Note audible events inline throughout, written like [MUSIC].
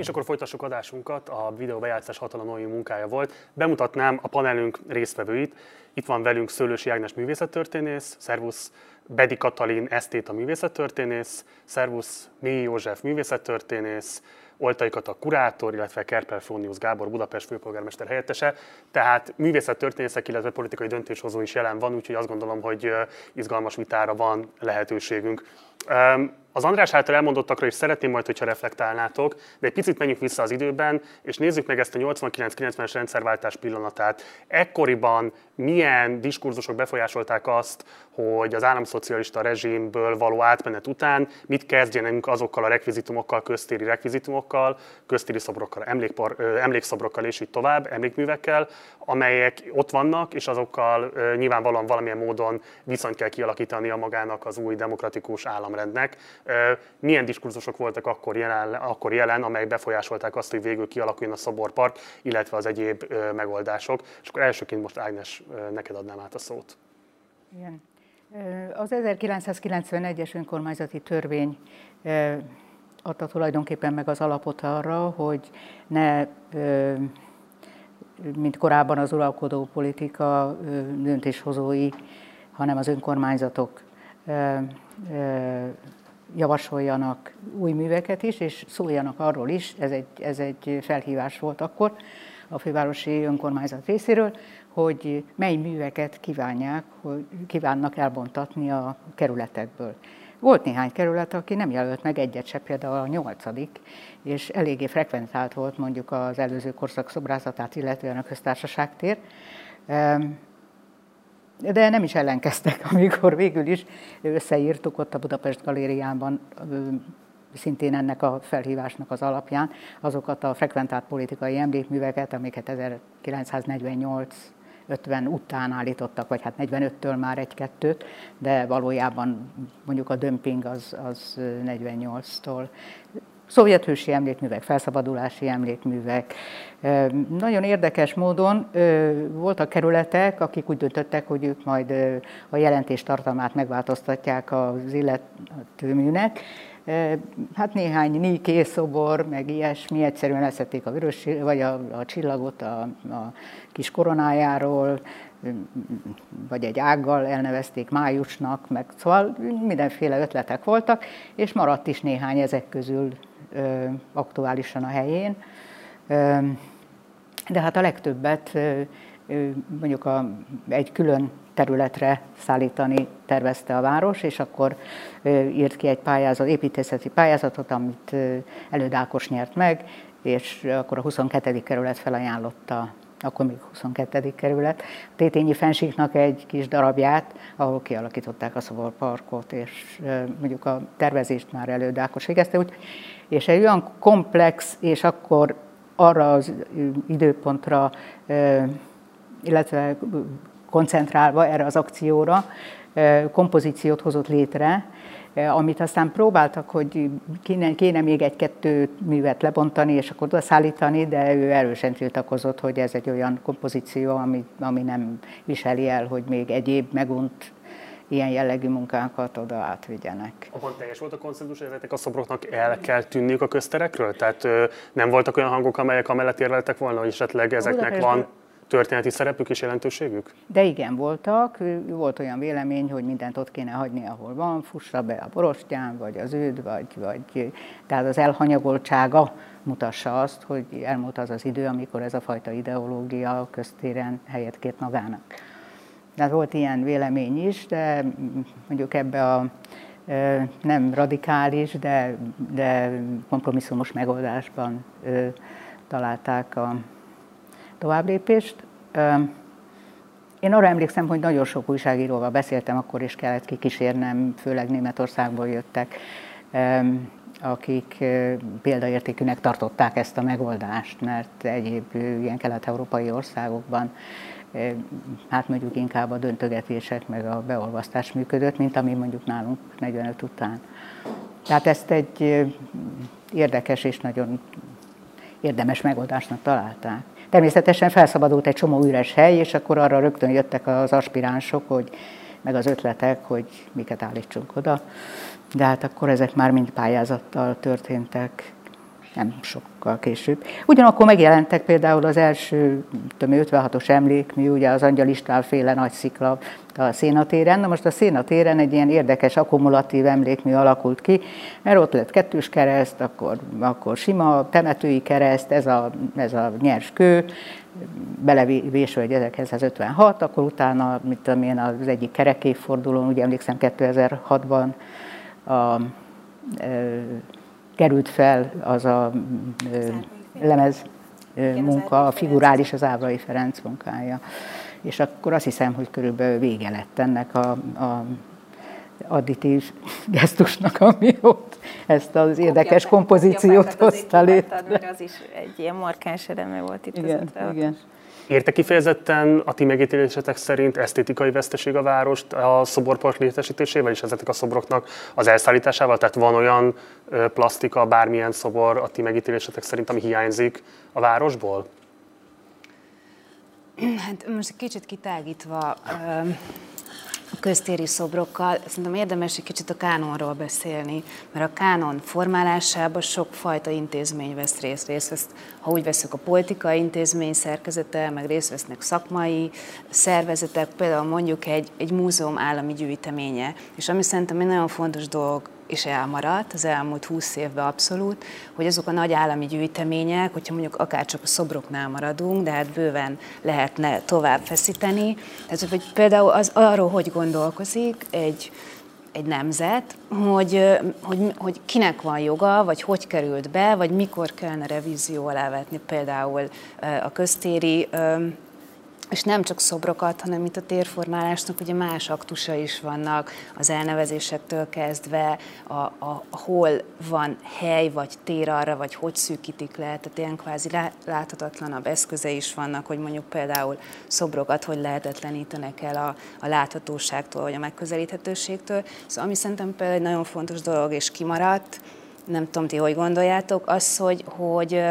És akkor folytassuk adásunkat, a videóbejátszás hatalomai munkája volt. Bemutatnám a panelünk résztvevőit. Itt van velünk Szőlősi Ágnes művészettörténész, szervusz Bedi Katalin esztéta művészettörténész, szervusz Mély József művészettörténész, Oltai Kata kurátor, illetve Kerper Frónius Gábor Budapest főpolgármester helyettese. Tehát művészettörténészek, illetve politikai döntéshozó is jelen van, úgyhogy azt gondolom, hogy izgalmas vitára van lehetőségünk. Az András által elmondottakra is szeretném majd, hogyha reflektálnátok, de egy picit menjünk vissza az időben, és nézzük meg ezt a 89-90-es rendszerváltás pillanatát. Ekkoriban milyen diskurzusok befolyásolták azt, hogy az államszocialista rezsimből való átmenet után mit kezdjenünk azokkal a rekvizitumokkal, köztéri rekvizitumokkal, köztéri szobrokkal, emlékpar, emlékszobrokkal és így tovább, emlékművekkel, amelyek ott vannak, és azokkal nyilvánvalóan valamilyen módon viszonyt kell kialakítani a magának az új demokratikus államrendnek. Milyen diskurzusok voltak akkor jelen, akkor jelen amelyek befolyásolták azt, hogy végül kialakuljon a szoborpark, illetve az egyéb megoldások. És akkor elsőként most Ágnes, neked adnám át a szót. Igen. Az 1991-es önkormányzati törvény adta tulajdonképpen meg az alapot arra, hogy ne, mint korábban az uralkodó politika döntéshozói, hanem az önkormányzatok javasoljanak új műveket is, és szóljanak arról is, ez egy, ez egy felhívás volt akkor a fővárosi önkormányzat részéről, hogy mely műveket kívánják, hogy kívánnak elbontatni a kerületekből. Volt néhány kerület, aki nem jelölt meg egyet se, például a nyolcadik, és eléggé frekventált volt mondjuk az előző korszak szobrázatát, illetően a köztársaság tér de nem is ellenkeztek, [LAUGHS] amikor végül is összeírtuk ott a Budapest Galériában szintén ennek a felhívásnak az alapján azokat a frekventált politikai emlékműveket, amiket 1948 50 után állítottak, vagy hát 45-től már egy-kettőt, de valójában mondjuk a dömping az, az 48-tól szovjethősi emlékművek, felszabadulási emlékművek. Nagyon érdekes módon voltak kerületek, akik úgy döntöttek, hogy ők majd a jelentés tartalmát megváltoztatják az illető műnek. Hát néhány Niké szobor, meg ilyesmi, egyszerűen leszették a vörös, vagy a, a csillagot a, a kis koronájáról, vagy egy ággal elnevezték májusnak, meg szóval mindenféle ötletek voltak, és maradt is néhány ezek közül aktuálisan a helyén. De hát a legtöbbet mondjuk a, egy külön területre szállítani tervezte a város, és akkor írt ki egy pályázat, építészeti pályázatot, amit Elődákos nyert meg, és akkor a 22. kerület felajánlotta akkor még 22. kerület, Tétényi fensíknak egy kis darabját, ahol kialakították a Szobor Parkot, és mondjuk a tervezést már elődákos végezte, úgy, és egy olyan komplex, és akkor arra az időpontra, illetve koncentrálva erre az akcióra, kompozíciót hozott létre, amit aztán próbáltak, hogy kéne, kéne még egy-kettő művet lebontani, és akkor oda szállítani, de ő erősen tiltakozott, hogy ez egy olyan kompozíció, ami, ami nem viseli el, hogy még egyéb megunt ilyen jellegű munkákat oda átvigyenek. Abban teljes volt a konszenzus, hogy ezeknek a szobroknak el kell tűnniük a közterekről? Tehát ö, nem voltak olyan hangok, amelyek amellett érveltek volna, hogy esetleg ezeknek van történeti szerepük és jelentőségük? De igen, voltak. Volt olyan vélemény, hogy mindent ott kéne hagyni, ahol van, fussa be a borostyán, vagy az őd, vagy, vagy tehát az elhanyagoltsága mutassa azt, hogy elmúlt az az idő, amikor ez a fajta ideológia köztéren helyet kért magának. Tehát volt ilyen vélemény is, de mondjuk ebbe a nem radikális, de, de kompromisszumos megoldásban találták a továbblépést. Én arra emlékszem, hogy nagyon sok újságíróval beszéltem, akkor is kellett kikísérnem, főleg Németországból jöttek, akik példaértékűnek tartották ezt a megoldást, mert egyéb ilyen kelet-európai országokban hát mondjuk inkább a döntögetések meg a beolvasztás működött, mint ami mondjuk nálunk 45 után. Tehát ezt egy érdekes és nagyon érdemes megoldásnak találták. Természetesen felszabadult egy csomó üres hely, és akkor arra rögtön jöttek az aspiránsok, hogy meg az ötletek, hogy miket állítsunk oda. De hát akkor ezek már mind pályázattal történtek, nem sokkal később. Ugyanakkor megjelentek például az első 56-os emlékmű, ugye az Angyal István féle nagy szikla a szénatéren. Na most a szénatéren egy ilyen érdekes akkumulatív emlékmű alakult ki, mert ott lett kettős kereszt, akkor, akkor sima temetői kereszt, ez a, ez a nyers kő, belevésve egy 1956, akkor utána, mit tudom én, az egyik kerekévfordulón, ugye emlékszem 2006-ban a, e, került fel az a e, lemez munka, a figurális, az Ávrai Ferenc munkája. És akkor azt hiszem, hogy körülbelül vége lett ennek a, a additív gesztusnak, ami ott ezt az érdekes kompozíciót hozta létre. Az is egy ilyen markáns eleme volt itt igen, az igen. Érte kifejezetten a ti megítélésetek szerint esztétikai veszteség a várost a szoborpark létesítésével és ezeknek a szobroknak az elszállításával? Tehát van olyan plastika, bármilyen szobor a ti megítélésetek szerint, ami hiányzik a városból? Hát most kicsit kitágítva a köztéri szobrokkal, szerintem érdemes egy kicsit a kánonról beszélni, mert a kánon formálásában sokfajta intézmény vesz részt. részt vesz, ha úgy veszük a politikai intézmény szerkezete, meg részt vesznek szakmai szervezetek, például mondjuk egy, egy múzeum állami gyűjteménye. És ami szerintem egy nagyon fontos dolog és elmaradt az elmúlt húsz évben abszolút, hogy azok a nagy állami gyűjtemények, hogyha mondjuk akár csak a szobroknál maradunk, de hát bőven lehetne tovább feszíteni. Tehát, hogy például az arról, hogy gondolkozik egy, egy nemzet, hogy, hogy, hogy kinek van joga, vagy hogy került be, vagy mikor kellene revízió alá vetni például a köztéri és nem csak szobrokat, hanem mint a térformálásnak ugye más aktusa is vannak, az elnevezésektől kezdve, a, a hol van hely vagy tér arra, vagy hogy szűkítik le, tehát ilyen kvázi láthatatlanabb eszköze is vannak, hogy mondjuk például szobrokat hogy lehetetlenítenek el a, a láthatóságtól, vagy a megközelíthetőségtől. Szóval ami szerintem például egy nagyon fontos dolog, és kimaradt, nem tudom ti, hogy gondoljátok, az, hogy, hogy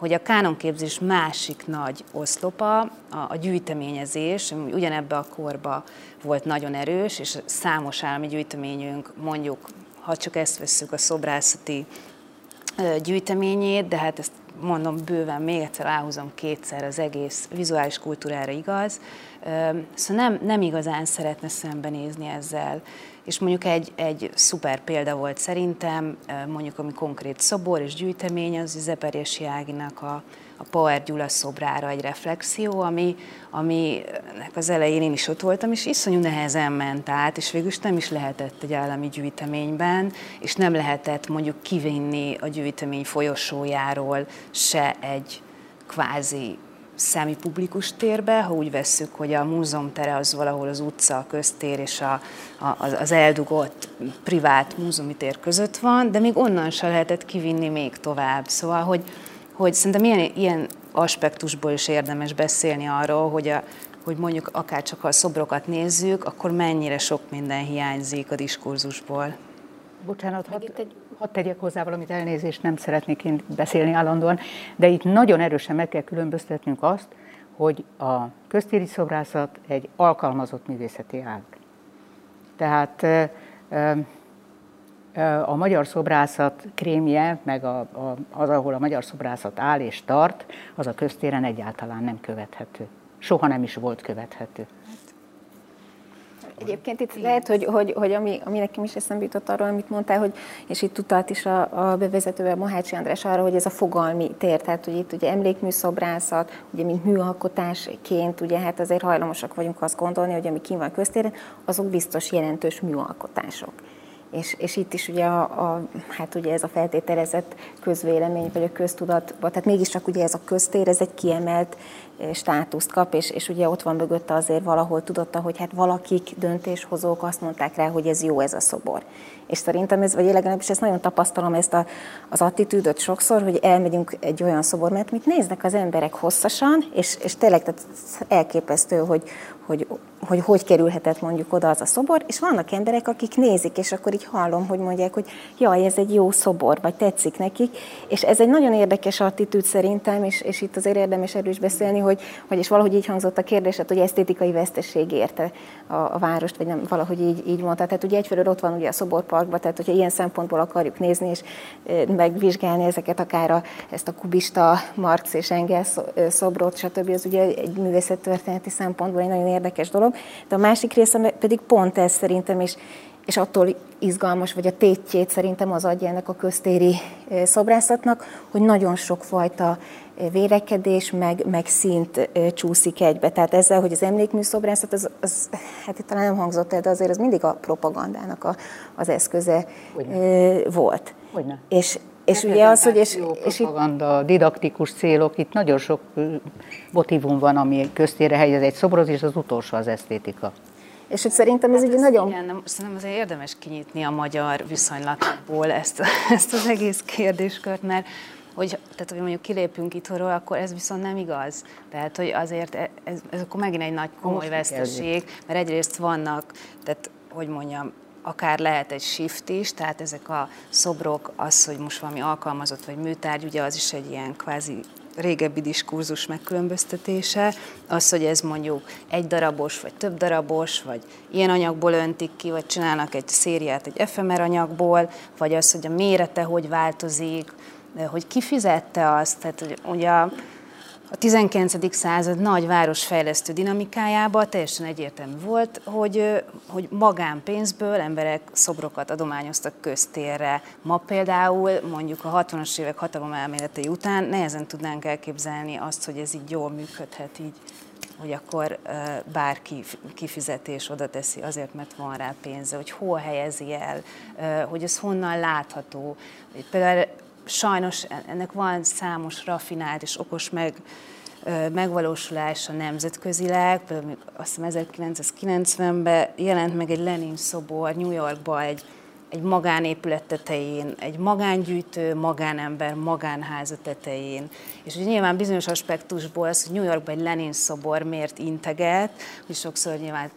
hogy a kánonképzés másik nagy oszlopa, a, a gyűjteményezés, ami ugyanebbe a korba volt nagyon erős, és számos állami gyűjteményünk, mondjuk, ha csak ezt vesszük, a szobrászati gyűjteményét, de hát ezt mondom bőven, még egyszer áhúzom kétszer, az egész vizuális kultúrára igaz. Szóval nem, nem igazán szeretne szembenézni ezzel. És mondjuk egy, egy szuper példa volt szerintem, mondjuk ami konkrét szobor és gyűjtemény, az Zeperjesi Áginak a, a Power Gyula szobrára egy reflexió, ami, aminek az elején én is ott voltam, és iszonyú nehezen ment át, és végül is nem is lehetett egy állami gyűjteményben, és nem lehetett mondjuk kivinni a gyűjtemény folyosójáról se egy kvázi szemi publikus térbe, ha úgy vesszük, hogy a múzeum tere az valahol az utca, a köztér és a, a, az eldugott privát múzeumi tér között van, de még onnan se lehetett kivinni még tovább. Szóval, hogy, hogy szerintem ilyen, ilyen aspektusból is érdemes beszélni arról, hogy, a, hogy mondjuk akár csak a szobrokat nézzük, akkor mennyire sok minden hiányzik a diskurzusból. Bocsánat, hadd egy... had tegyek hozzá valamit, elnézést, nem szeretnék én beszélni állandóan, de itt nagyon erősen meg kell különböztetnünk azt, hogy a köztéri szobrászat egy alkalmazott művészeti ág. Tehát a magyar szobrászat krémje, meg az, ahol a magyar szobrászat áll és tart, az a köztéren egyáltalán nem követhető. Soha nem is volt követhető. Egyébként itt lehet, hogy, hogy, hogy ami, ami nekem is eszembe jutott arról, amit mondtál, hogy, és itt utalt is a, a bevezetővel Mohácsi András arra, hogy ez a fogalmi tér, tehát hogy itt ugye emlékműszobrászat, ugye mint műalkotásként, ugye hát azért hajlamosak vagyunk azt gondolni, hogy ami kim van köztéren, azok biztos jelentős műalkotások. És, és itt is ugye, a, a, hát ugye ez a feltételezett közvélemény, vagy a köztudat, tehát mégiscsak ugye ez a köztér, ez egy kiemelt státuszt kap, és, és ugye ott van mögötte azért valahol tudotta, hogy hát valakik döntéshozók azt mondták rá, hogy ez jó ez a szobor. És szerintem ez, vagy legalábbis ezt nagyon tapasztalom, ezt a, az attitűdöt sokszor, hogy elmegyünk egy olyan szobor, mert mit néznek az emberek hosszasan, és, és tényleg tehát elképesztő, hogy, hogy, hogy hogy kerülhetett mondjuk oda az a szobor, és vannak emberek, akik nézik, és akkor így hallom, hogy mondják, hogy jaj, ez egy jó szobor, vagy tetszik nekik, és ez egy nagyon érdekes attitűd szerintem, és, és itt azért érdemes erről is beszélni, hogy, hogy és valahogy így hangzott a kérdés, hogy esztétikai veszteség érte a, a várost, vagy nem, valahogy így, így mondta. Tehát ugye egyfelől ott van ugye a szoborparkban, tehát hogyha ilyen szempontból akarjuk nézni, és megvizsgálni ezeket akár a, ezt a kubista Marx és Engels szobrot, stb. az ugye egy művészettörténeti szempontból egy nagyon érdekes dolog. De a másik része pedig pont ez szerintem, és, és attól izgalmas, vagy a tétjét szerintem az adja ennek a köztéri szobrászatnak, hogy nagyon sok fajta vérekedés, meg, meg szint csúszik egybe. Tehát ezzel, hogy az emlékműszobrászat, az, az hát itt talán nem hangzott el, de azért az mindig a propagandának a, az eszköze Hogyne. volt. Hogyne. És, és ugye az, hogy... És, és propaganda, itt... didaktikus célok, itt nagyon sok motivum van, ami köztére helyez egy szobrot, és az utolsó az esztétika. És hogy szerintem ez hát egy nagyon... Igen, nem, szerintem azért érdemes kinyitni a magyar viszonylatból ezt, ezt az egész kérdéskört, mert hogy, tehát, hogy mondjuk kilépünk itthonról, akkor ez viszont nem igaz. Tehát, hogy azért e, ez, ez akkor megint egy nagy komoly veszteség, mert egyrészt vannak, tehát, hogy mondjam, akár lehet egy shift is, tehát ezek a szobrok, az, hogy most valami alkalmazott vagy műtárgy, ugye az is egy ilyen kvázi régebbi diskurzus megkülönböztetése, az, hogy ez mondjuk egy darabos, vagy több darabos, vagy ilyen anyagból öntik ki, vagy csinálnak egy szériát egy efemer anyagból, vagy az, hogy a mérete hogy változik, hogy ki fizette azt, tehát hogy ugye a, a 19. század nagy városfejlesztő dinamikájában teljesen egyértelmű volt, hogy, hogy magánpénzből emberek szobrokat adományoztak köztérre. Ma például mondjuk a 60-as évek hatalom elméletei után nehezen tudnánk elképzelni azt, hogy ez így jól működhet így hogy akkor bárki kifizetés oda teszi azért, mert van rá pénze, hogy hol helyezi el, hogy ez honnan látható. Például sajnos ennek van számos rafinált és okos meg, megvalósulása nemzetközileg, például azt hiszem 1990-ben jelent meg egy Lenin szobor New Yorkba egy, egy magánépület tetején, egy magángyűjtő, magánember, magánháza tetején. És ugye nyilván bizonyos aspektusból az, hogy New Yorkban egy Lenin szobor miért integet, hogy sokszor nyilván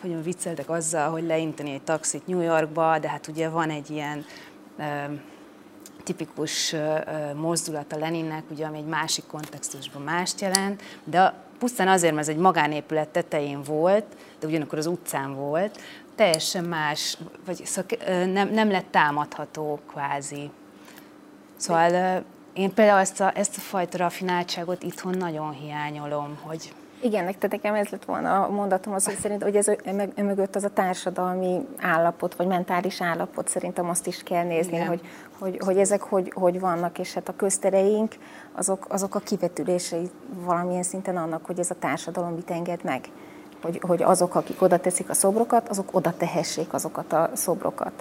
hogy vicceltek azzal, hogy leinteni egy taxit New Yorkba, de hát ugye van egy ilyen tipikus mozdulat a Leninnek, ugye, ami egy másik kontextusban mást jelent, de pusztán azért, mert ez egy magánépület tetején volt, de ugyanakkor az utcán volt, teljesen más, vagy szóval nem, nem lett támadható kvázi. Szóval én például ezt a, ezt a fajta rafináltságot itthon nagyon hiányolom, hogy igen, nektek nekem ez lett volna a mondatom, az, hogy szerint, hogy ez mögött az a társadalmi állapot, vagy mentális állapot, szerintem azt is kell nézni, hogy, hogy, hogy ezek hogy, hogy vannak, és hát a köztereink, azok, azok a kivetülései valamilyen szinten annak, hogy ez a társadalom mit enged meg. Hogy, hogy azok, akik oda teszik a szobrokat, azok oda tehessék azokat a szobrokat.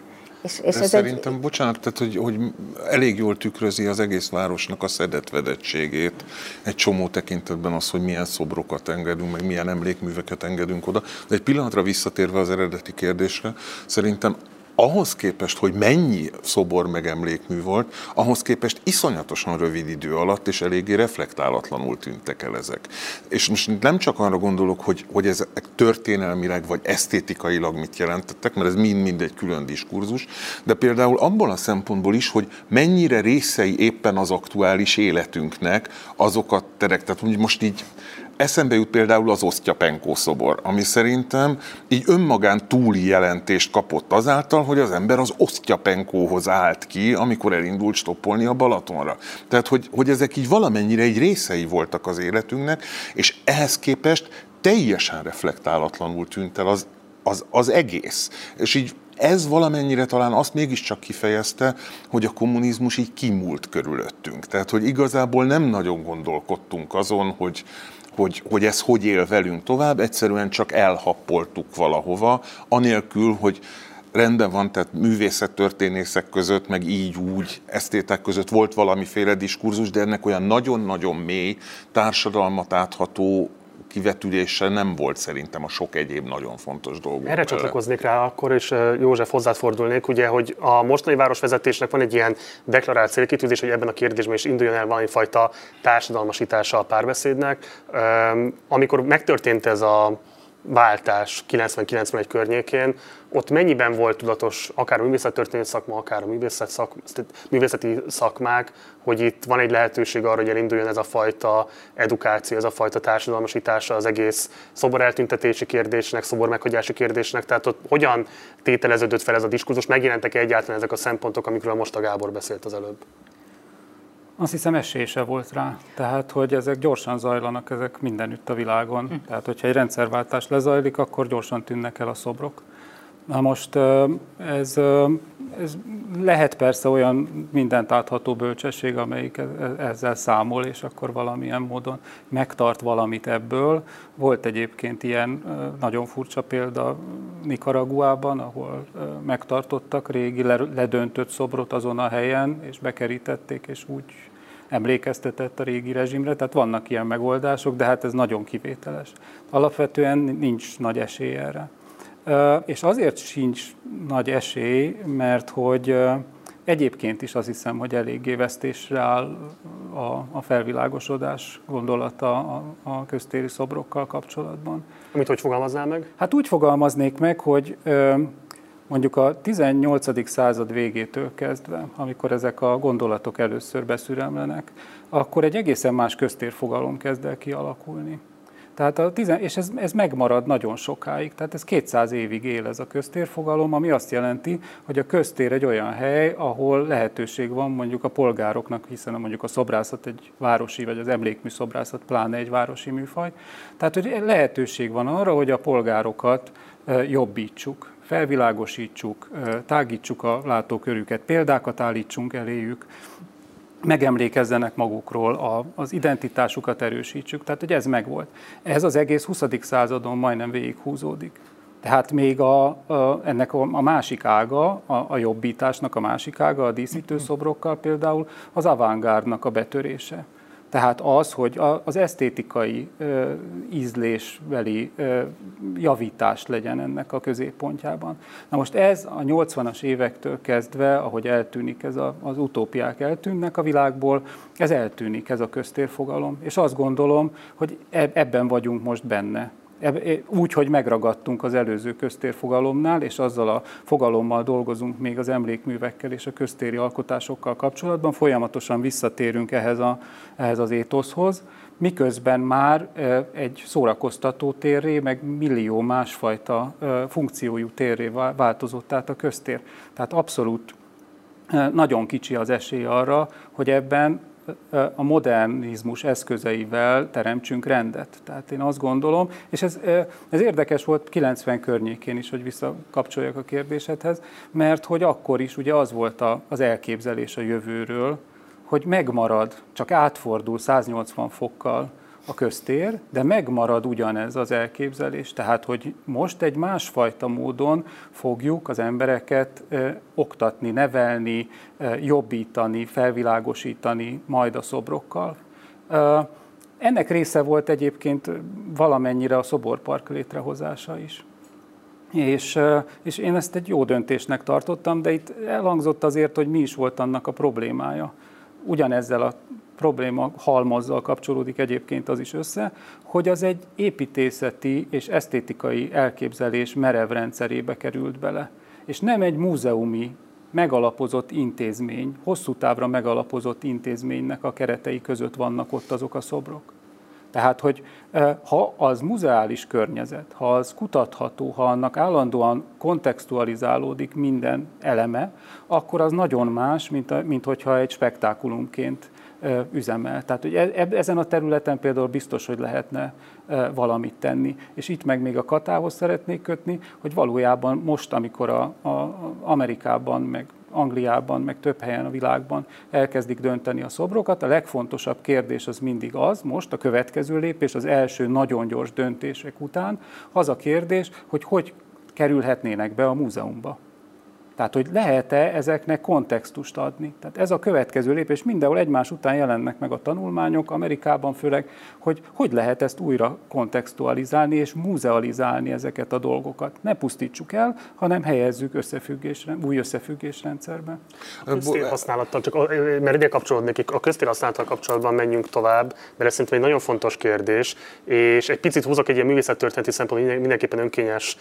És, és ez szerintem, egy... bocsánat, tehát, hogy, hogy elég jól tükrözi az egész városnak a szedetvedettségét, egy csomó tekintetben az, hogy milyen szobrokat engedünk, meg milyen emlékműveket engedünk oda. De egy pillanatra visszatérve az eredeti kérdésre, szerintem ahhoz képest, hogy mennyi szobor megemlékmű volt, ahhoz képest iszonyatosan rövid idő alatt és eléggé reflektálatlanul tűntek el ezek. És most nem csak arra gondolok, hogy, hogy ezek történelmileg vagy esztétikailag mit jelentettek, mert ez mind-mind egy külön diskurzus, de például abból a szempontból is, hogy mennyire részei éppen az aktuális életünknek azokat terek, tehát hogy most így Eszembe jut például az Osztyapenkó szobor, ami szerintem így önmagán túli jelentést kapott azáltal, hogy az ember az Osztyapenkóhoz állt ki, amikor elindult stoppolni a Balatonra. Tehát, hogy, hogy ezek így valamennyire egy részei voltak az életünknek, és ehhez képest teljesen reflektálatlanul tűnt el az, az, az egész. És így ez valamennyire talán azt mégiscsak kifejezte, hogy a kommunizmus így kimúlt körülöttünk. Tehát, hogy igazából nem nagyon gondolkodtunk azon, hogy, hogy, hogy ez hogy él velünk tovább, egyszerűen csak elhappoltuk valahova, anélkül, hogy rendben van, tehát művészettörténészek között, meg így úgy, esztétek között volt valamiféle diskurzus, de ennek olyan nagyon-nagyon mély, társadalmat átható kivetülése nem volt szerintem a sok egyéb nagyon fontos dolog. Erre csatlakoznék rá akkor, és József hozzád fordulnék, ugye, hogy a mostani városvezetésnek van egy ilyen deklarált célkitűzés, hogy ebben a kérdésben is induljon el valami fajta társadalmasítása a párbeszédnek. Amikor megtörtént ez a váltás 90-91 környékén, ott mennyiben volt tudatos akár a művészettörténeti szakma, akár a művészet szak, művészeti szakmák, hogy itt van egy lehetőség arra, hogy elinduljon ez a fajta edukáció, ez a fajta társadalmasítása az egész szobor eltüntetési kérdésnek, szobor meghagyási kérdésnek, tehát ott hogyan tételeződött fel ez a diskurzus, megjelentek -e egyáltalán ezek a szempontok, amikről most a Gábor beszélt az előbb? Azt hiszem esése volt rá. Tehát, hogy ezek gyorsan zajlanak, ezek mindenütt a világon. Hm. Tehát, hogyha egy rendszerváltás lezajlik, akkor gyorsan tűnnek el a szobrok. Na most ez, ez lehet persze olyan mindent átható bölcsesség, amelyik e, e, ezzel számol, és akkor valamilyen módon megtart valamit ebből. Volt egyébként ilyen nagyon furcsa példa Nicaraguában, ahol megtartottak régi ledöntött szobrot azon a helyen, és bekerítették, és úgy emlékeztetett a régi rezsimre, tehát vannak ilyen megoldások, de hát ez nagyon kivételes. Alapvetően nincs nagy esély erre. És azért sincs nagy esély, mert hogy egyébként is azt hiszem, hogy eléggé vesztésre áll a, a felvilágosodás gondolata a, a köztéri szobrokkal kapcsolatban. Amit hogy fogalmaznál meg? Hát úgy fogalmaznék meg, hogy mondjuk a 18. század végétől kezdve, amikor ezek a gondolatok először beszüremlenek, akkor egy egészen más köztérfogalom kezd el kialakulni. Tehát a tizen, és ez, ez megmarad nagyon sokáig, tehát ez 200 évig él ez a köztérfogalom, ami azt jelenti, hogy a köztér egy olyan hely, ahol lehetőség van mondjuk a polgároknak, hiszen mondjuk a szobrászat egy városi, vagy az emlékmű szobrászat pláne egy városi műfaj. Tehát, hogy lehetőség van arra, hogy a polgárokat jobbítsuk, felvilágosítsuk, tágítsuk a látókörüket, példákat állítsunk eléjük, megemlékezzenek magukról, az identitásukat erősítsük. Tehát, hogy ez megvolt. Ez az egész 20. századon majdnem végighúzódik. Tehát még a, a, ennek a, a másik ága, a, a jobbításnak a másik ága, a díszítőszobrokkal például, az avantgárdnak a betörése. Tehát az, hogy az esztétikai ízlésbeli javítás legyen ennek a középpontjában. Na most ez a 80-as évektől kezdve, ahogy eltűnik ez a, az utópiák eltűnnek a világból, ez eltűnik, ez a köztérfogalom. És azt gondolom, hogy ebben vagyunk most benne úgy, hogy megragadtunk az előző köztérfogalomnál, és azzal a fogalommal dolgozunk még az emlékművekkel és a köztéri alkotásokkal kapcsolatban, folyamatosan visszatérünk ehhez, a, ehhez az étoszhoz, miközben már egy szórakoztató térré, meg millió másfajta funkciójú térré változott át a köztér. Tehát abszolút nagyon kicsi az esély arra, hogy ebben a modernizmus eszközeivel teremtsünk rendet. Tehát én azt gondolom, és ez, ez érdekes volt 90 környékén is, hogy visszakapcsoljak a kérdésedhez, mert hogy akkor is ugye az volt az elképzelés a jövőről, hogy megmarad, csak átfordul 180 fokkal a köztér, de megmarad ugyanez az elképzelés, tehát hogy most egy másfajta módon fogjuk az embereket oktatni, nevelni, jobbítani, felvilágosítani majd a szobrokkal. Ennek része volt egyébként valamennyire a szoborpark létrehozása is. És, és én ezt egy jó döntésnek tartottam, de itt elhangzott azért, hogy mi is volt annak a problémája. Ugyanezzel a probléma halmazzal kapcsolódik egyébként az is össze, hogy az egy építészeti és esztétikai elképzelés merev rendszerébe került bele. És nem egy múzeumi megalapozott intézmény, hosszú távra megalapozott intézménynek a keretei között vannak ott azok a szobrok. Tehát, hogy ha az muzeális környezet, ha az kutatható, ha annak állandóan kontextualizálódik minden eleme, akkor az nagyon más, mint, mint hogyha egy spektákulumként üzemel. Tehát hogy e, ezen a területen például biztos, hogy lehetne valamit tenni. És itt meg még a katához szeretnék kötni, hogy valójában most, amikor a, a Amerikában, meg Angliában, meg több helyen a világban elkezdik dönteni a szobrokat. A legfontosabb kérdés az mindig az, most a következő lépés, az első nagyon gyors döntések után, az a kérdés, hogy hogy kerülhetnének be a múzeumba. Tehát, hogy lehet-e ezeknek kontextust adni? Tehát ez a következő lépés, mindenhol egymás után jelennek meg a tanulmányok, Amerikában főleg, hogy hogy lehet ezt újra kontextualizálni és muzealizálni ezeket a dolgokat. Ne pusztítsuk el, hanem helyezzük összefüggésre, új összefüggésrendszerbe. A használattal csak mert ide kapcsolódnék, a köztérhasználattal kapcsolatban menjünk tovább, mert ez szerintem egy nagyon fontos kérdés, és egy picit húzok egy ilyen művészettörténeti szempontból mindenképpen önkényes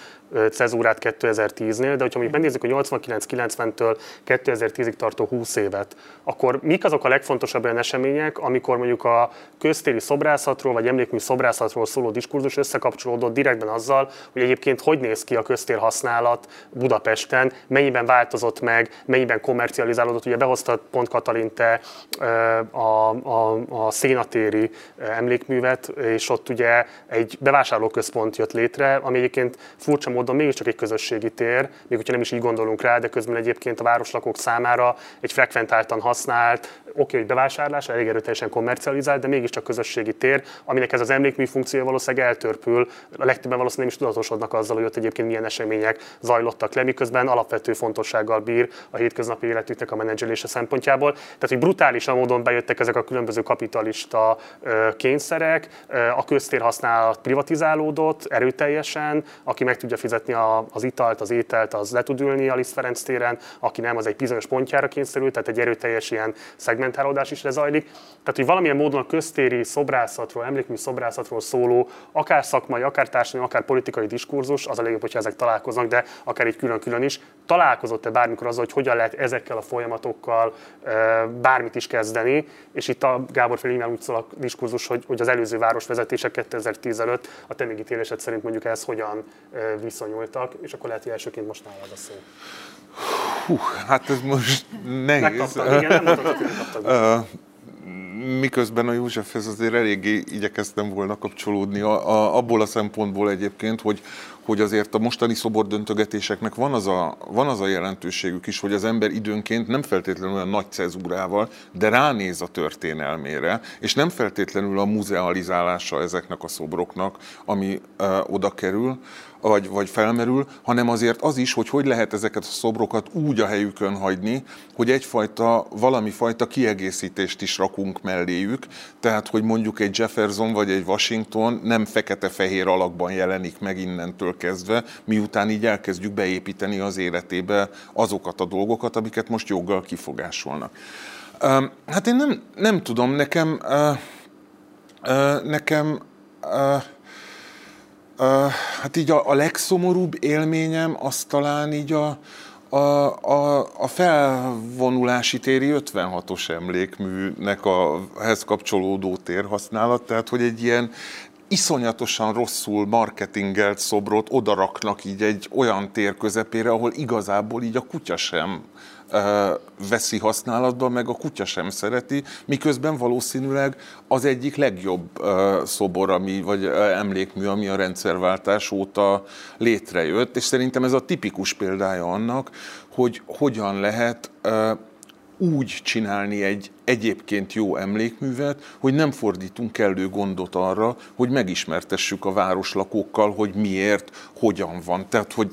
cezúrát 2010-nél, de hogyha mondjuk megnézzük, hogy 89 1990-től 2010-ig tartó 20 évet, akkor mik azok a legfontosabb olyan események, amikor mondjuk a köztéri szobrászatról vagy emlékmű szobrászatról szóló diskurzus összekapcsolódott direktben azzal, hogy egyébként hogy néz ki a köztér használat Budapesten, mennyiben változott meg, mennyiben komercializálódott. Ugye behoztad pont katalinte a, a, a szénatéri emlékművet, és ott ugye egy bevásárlóközpont jött létre, ami egyébként furcsa módon mégiscsak egy közösségi tér, még hogyha nem is így gondolunk rá, de közben egyébként a városlakók számára egy frekventáltan használt, oké, hogy bevásárlás, elég erőteljesen kommercializált, de mégiscsak közösségi tér, aminek ez az emlékmű funkciója valószínűleg eltörpül. A legtöbben valószínűleg nem is tudatosodnak azzal, hogy ott egyébként milyen események zajlottak le, miközben alapvető fontossággal bír a hétköznapi életüknek a menedzselése szempontjából. Tehát, hogy brutálisan módon bejöttek ezek a különböző kapitalista kényszerek, a köztér használat privatizálódott erőteljesen, aki meg tudja fizetni az italt, az ételt, az le tud ülni a Liszt Ferenc téren, aki nem, az egy bizonyos pontjára kényszerül, tehát egy erőteljes ilyen szegmentálódás is lezajlik. Tehát, hogy valamilyen módon a köztéri szobrászatról, emlékmű szobrászatról szóló, akár szakmai, akár társadalmi, akár politikai diskurzus, az a legjobb, hogyha ezek találkoznak, de akár egy külön-külön is. Találkozott-e bármikor az, hogy hogyan lehet ezekkel a folyamatokkal bármit is kezdeni, és itt a Gábor Fél úgy szól a diskurzus, hogy, hogy az előző városvezetések 2010 előtt a te megítélésed szerint mondjuk ez hogyan viszonyultak, és akkor lehet, hogy elsőként most nálad a szó. Hú, hát ez most nehéz. Megkaptam, igen, nem uh, miközben a Józsefhez azért eléggé igyekeztem volna kapcsolódni, a, a, abból a szempontból egyébként, hogy, hogy azért a mostani szobordöntögetéseknek van az, a, van az a jelentőségük is, hogy az ember időnként nem feltétlenül olyan nagy cezúrával, de ránéz a történelmére, és nem feltétlenül a muzealizálása ezeknek a szobroknak, ami ö, oda kerül, vagy, vagy felmerül, hanem azért az is, hogy hogy lehet ezeket a szobrokat úgy a helyükön hagyni, hogy egyfajta, valami fajta kiegészítést is rakunk melléjük, tehát hogy mondjuk egy Jefferson vagy egy Washington nem fekete-fehér alakban jelenik meg innentől kezdve, miután így elkezdjük beépíteni az életébe azokat a dolgokat, amiket most joggal kifogásolnak. Hát én nem, nem tudom, nekem, nekem hát így a, a legszomorúbb élményem az talán így a, a, a, a felvonulási téri 56-os emlékműnek a ehhez kapcsolódó térhasználat, tehát hogy egy ilyen iszonyatosan rosszul marketingelt szobrot odaraknak így egy olyan tér közepére, ahol igazából így a kutya sem veszi használatba, meg a kutya sem szereti, miközben valószínűleg az egyik legjobb szobor, ami, vagy emlékmű, ami a rendszerváltás óta létrejött, és szerintem ez a tipikus példája annak, hogy hogyan lehet úgy csinálni egy egyébként jó emlékművet, hogy nem fordítunk kellő gondot arra, hogy megismertessük a városlakókkal, hogy miért, hogyan van. Tehát, hogy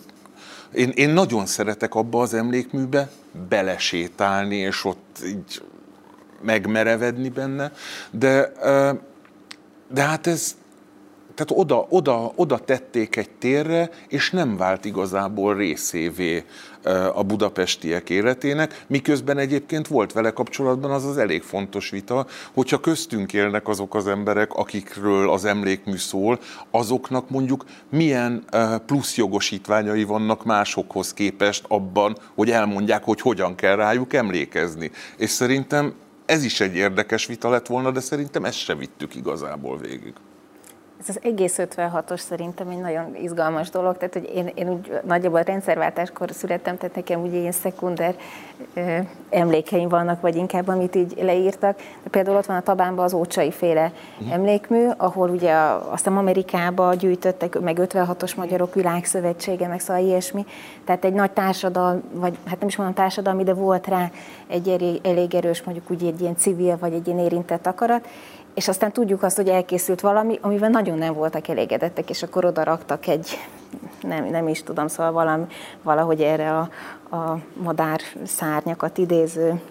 én, én nagyon szeretek abba az emlékműbe belesétálni, és ott így megmerevedni benne, de, de hát ez, tehát oda, oda, oda tették egy térre, és nem vált igazából részévé a budapestiek életének, miközben egyébként volt vele kapcsolatban az az elég fontos vita, hogyha köztünk élnek azok az emberek, akikről az emlékmű szól, azoknak mondjuk milyen plusz jogosítványai vannak másokhoz képest abban, hogy elmondják, hogy hogyan kell rájuk emlékezni. És szerintem ez is egy érdekes vita lett volna, de szerintem ezt se vittük igazából végig. Ez az egész 56-os szerintem egy nagyon izgalmas dolog, tehát hogy én, én úgy nagyjából rendszerváltáskor születtem, tehát nekem ugye ilyen szekunder ö, emlékeim vannak, vagy inkább amit így leírtak. De például ott van a Tabánban az Ócsai féle uh-huh. emlékmű, ahol ugye a, aztán Amerikába gyűjtöttek, meg 56-os Magyarok Világszövetsége, meg szóval ilyesmi. Tehát egy nagy társadalmi, vagy hát nem is mondom társadalmi, de volt rá egy elég, elég erős, mondjuk úgy egy ilyen civil, vagy egy ilyen érintett akarat és aztán tudjuk azt, hogy elkészült valami, amivel nagyon nem voltak elégedettek, és akkor oda raktak egy nem, nem is tudom, szóval valami, valahogy erre a, a madár szárnyakat idéző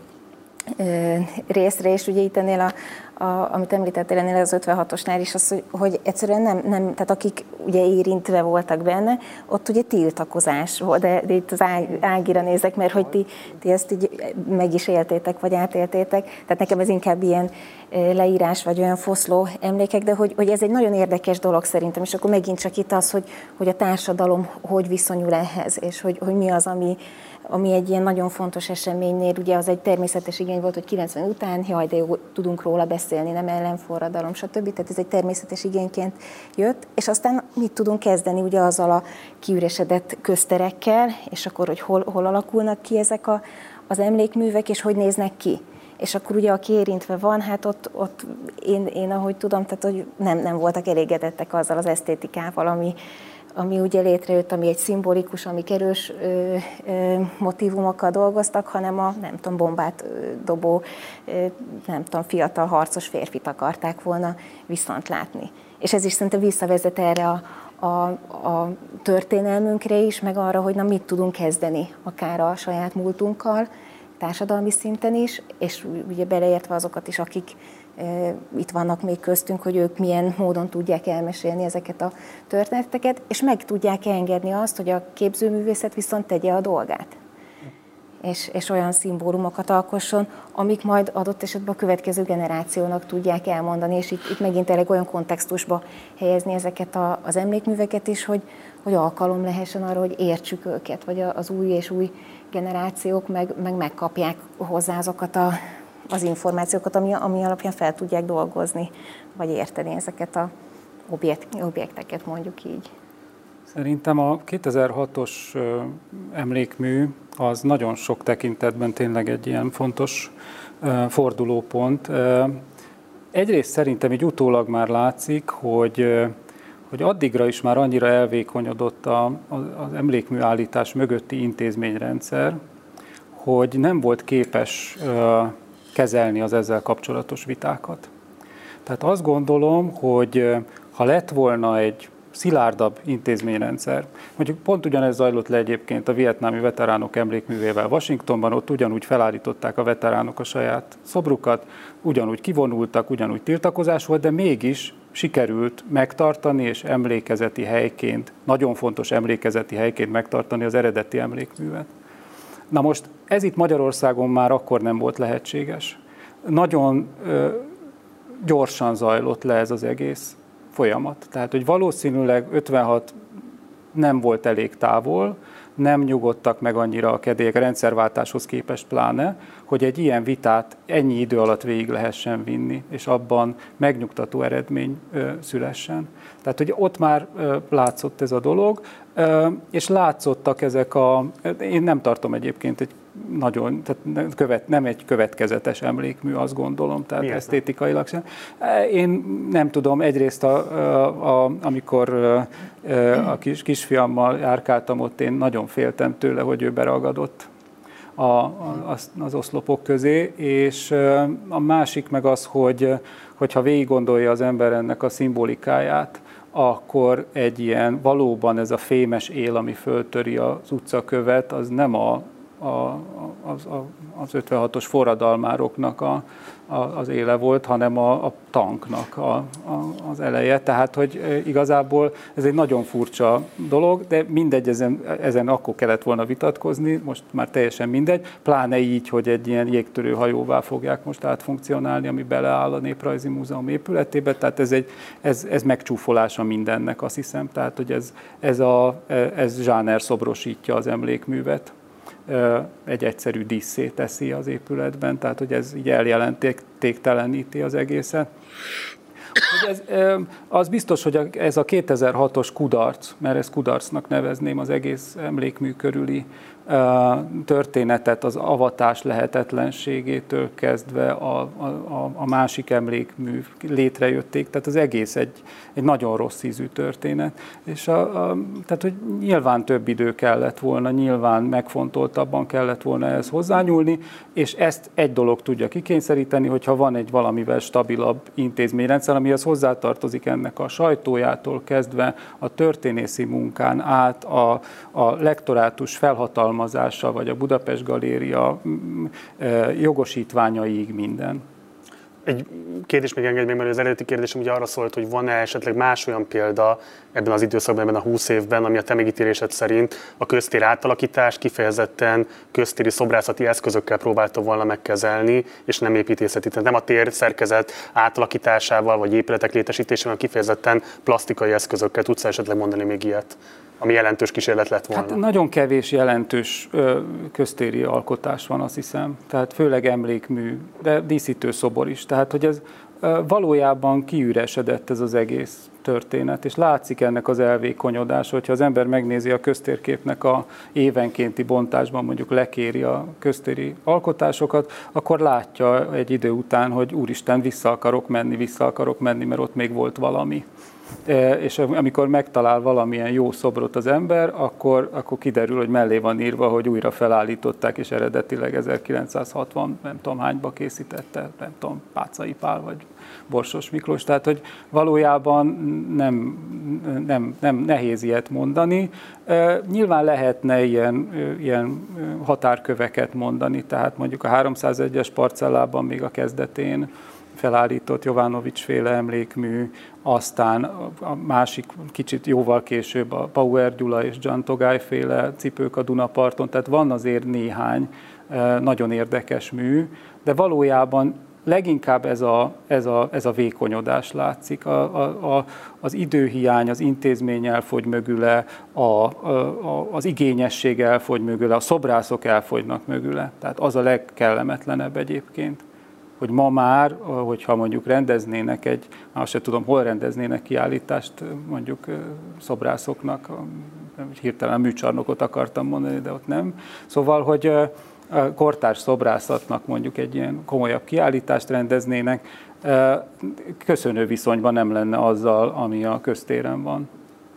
részre, és ugye itt ennél a, a, amit említettél ennél az 56-osnál is, az, hogy, hogy egyszerűen nem, nem, tehát akik ugye érintve voltak benne, ott ugye tiltakozás volt, de, de itt az Ágira nézek, mert hogy ti, ti ezt így meg is éltétek, vagy átéltétek, tehát nekem ez inkább ilyen leírás, vagy olyan foszló emlékek, de hogy, hogy ez egy nagyon érdekes dolog szerintem, és akkor megint csak itt az, hogy, hogy a társadalom hogy viszonyul ehhez, és hogy, hogy mi az, ami, ami egy ilyen nagyon fontos eseménynél, ugye az egy természetes igény volt, hogy 90 után, jaj, de jó, tudunk róla beszélni, nem ellenforradalom, stb. Tehát ez egy természetes igényként jött, és aztán mit tudunk kezdeni ugye azzal a kiüresedett közterekkel, és akkor, hogy hol, hol alakulnak ki ezek a, az emlékművek, és hogy néznek ki. És akkor ugye, aki érintve van, hát ott, ott én, én, ahogy tudom, tehát hogy nem, nem voltak elégedettek azzal az esztétikával, ami, ami ugye létrejött, ami egy szimbolikus, ami kerős ö, ö, motivumokkal dolgoztak, hanem a, nem tudom, bombát ö, dobó, ö, nem tudom, fiatal harcos férfit akarták volna viszont látni. És ez is szerintem visszavezet erre a, a, a történelmünkre is, meg arra, hogy na mit tudunk kezdeni, akár a saját múltunkkal, társadalmi szinten is, és ugye beleértve azokat is, akik itt vannak még köztünk, hogy ők milyen módon tudják elmesélni ezeket a történeteket, és meg tudják engedni azt, hogy a képzőművészet viszont tegye a dolgát. És, és olyan szimbólumokat alkosson, amik majd adott esetben a következő generációnak tudják elmondani, és itt, itt megint elég olyan kontextusba helyezni ezeket a, az emlékműveket is, hogy, hogy alkalom lehessen arra, hogy értsük őket, vagy az új és új generációk meg, meg megkapják hozzá azokat a, az információkat, ami, ami alapján fel tudják dolgozni, vagy érteni ezeket a objekt, objekteket, mondjuk így. Szerintem a 2006-os emlékmű az nagyon sok tekintetben tényleg egy ilyen fontos fordulópont. Egyrészt szerintem így utólag már látszik, hogy, hogy addigra is már annyira elvékonyodott a, az emlékműállítás mögötti intézményrendszer, hogy nem volt képes kezelni az ezzel kapcsolatos vitákat. Tehát azt gondolom, hogy ha lett volna egy szilárdabb intézményrendszer. Mondjuk pont ugyanez zajlott le egyébként a vietnámi veteránok emlékművével Washingtonban, ott ugyanúgy felállították a veteránok a saját szobrukat, ugyanúgy kivonultak, ugyanúgy tiltakozás volt, de mégis sikerült megtartani és emlékezeti helyként, nagyon fontos emlékezeti helyként megtartani az eredeti emlékművet. Na most ez itt Magyarországon már akkor nem volt lehetséges. Nagyon ö, gyorsan zajlott le ez az egész folyamat. Tehát, hogy valószínűleg 56 nem volt elég távol, nem nyugodtak meg annyira a kedélyek a rendszerváltáshoz képest pláne, hogy egy ilyen vitát ennyi idő alatt végig lehessen vinni, és abban megnyugtató eredmény szülessen. Tehát, hogy ott már látszott ez a dolog, és látszottak ezek a, én nem tartom egyébként egy nagyon, tehát követ, nem egy következetes emlékmű, azt gondolom, tehát Miért esztétikailag sem. Én nem tudom, egyrészt a, a, a, amikor a kis, kisfiammal járkáltam ott, én nagyon féltem tőle, hogy ő beragadott a, a, az, az oszlopok közé, és a másik meg az, hogy hogyha végig gondolja az ember ennek a szimbolikáját, akkor egy ilyen valóban ez a fémes él, ami föltöri az utcakövet, az nem a a, az, a, az 56-os forradalmároknak a, a, az éle volt, hanem a, a tanknak a, a, az eleje. Tehát, hogy igazából ez egy nagyon furcsa dolog, de mindegy, ezen, ezen akkor kellett volna vitatkozni, most már teljesen mindegy, pláne így, hogy egy ilyen jégtörő hajóvá fogják most átfunkcionálni, ami beleáll a Néprajzi Múzeum épületébe, tehát ez, egy, ez, ez megcsúfolása mindennek, azt hiszem, tehát, hogy ez, ez, a, ez zsáner szobrosítja az emlékművet egy egyszerű díszé teszi az épületben, tehát hogy ez így eljelentékteleníti az egészet. Ez, az biztos, hogy ez a 2006-os kudarc, mert ezt kudarcnak nevezném az egész emlékmű körüli történetet az avatás lehetetlenségétől kezdve a, a, a másik emlékmű létrejötték, tehát az egész egy, egy nagyon rossz ízű történet. És a, a, tehát, hogy nyilván több idő kellett volna, nyilván megfontoltabban kellett volna ehhez hozzányúlni, és ezt egy dolog tudja kikényszeríteni, hogyha van egy valamivel stabilabb intézményrendszer, amihez hozzátartozik ennek a sajtójától kezdve a történészi munkán át a, a lektorátus felhatalmazása, vagy a Budapest Galéria jogosítványaiig minden. Egy kérdés még engedj meg, mert az eredeti kérdésem ugye arra szólt, hogy van-e esetleg más olyan példa ebben az időszakban, ebben a 20 évben, ami a te megítélésed szerint a köztér átalakítás kifejezetten köztéri szobrászati eszközökkel próbálta volna megkezelni, és nem építészeti. Tehát nem a tér szerkezet átalakításával, vagy épületek létesítésével, kifejezetten plastikai eszközökkel. Tudsz esetleg mondani még ilyet? Ami jelentős kísérlet lett volna? Hát nagyon kevés jelentős köztéri alkotás van, azt hiszem. Tehát főleg emlékmű, de díszítő szobor is. Tehát, hogy ez valójában kiüresedett ez az egész történet, és látszik ennek az elvékonyodás, hogyha az ember megnézi a köztérképnek a évenkénti bontásban, mondjuk lekéri a köztéri alkotásokat, akkor látja egy idő után, hogy úristen, vissza akarok menni, vissza akarok menni, mert ott még volt valami. És amikor megtalál valamilyen jó szobrot az ember, akkor, akkor kiderül, hogy mellé van írva, hogy újra felállították, és eredetileg 1960, nem tudom hányba készítette, nem tudom, Pácai Pál vagy Borsos Miklós, tehát hogy valójában nem, nem, nem nehéz ilyet mondani. Nyilván lehetne ilyen, ilyen határköveket mondani, tehát mondjuk a 301-es parcellában még a kezdetén felállított Jovanovics féle emlékmű, aztán a másik kicsit jóval később a Power Gyula és John Togály féle cipők a Dunaparton, tehát van azért néhány e, nagyon érdekes mű, de valójában leginkább ez a, ez a, ez a vékonyodás látszik. A, a, a, az időhiány, az intézmény elfogy mögüle, a, a, az igényesség elfogy mögüle, a szobrászok elfogynak mögüle. Tehát az a legkellemetlenebb egyébként hogy ma már, hogyha mondjuk rendeznének egy, azt se tudom, hol rendeznének kiállítást mondjuk szobrászoknak, hirtelen műcsarnokot akartam mondani, de ott nem. Szóval, hogy kortárs szobrászatnak mondjuk egy ilyen komolyabb kiállítást rendeznének, köszönő viszonyban nem lenne azzal, ami a köztéren van.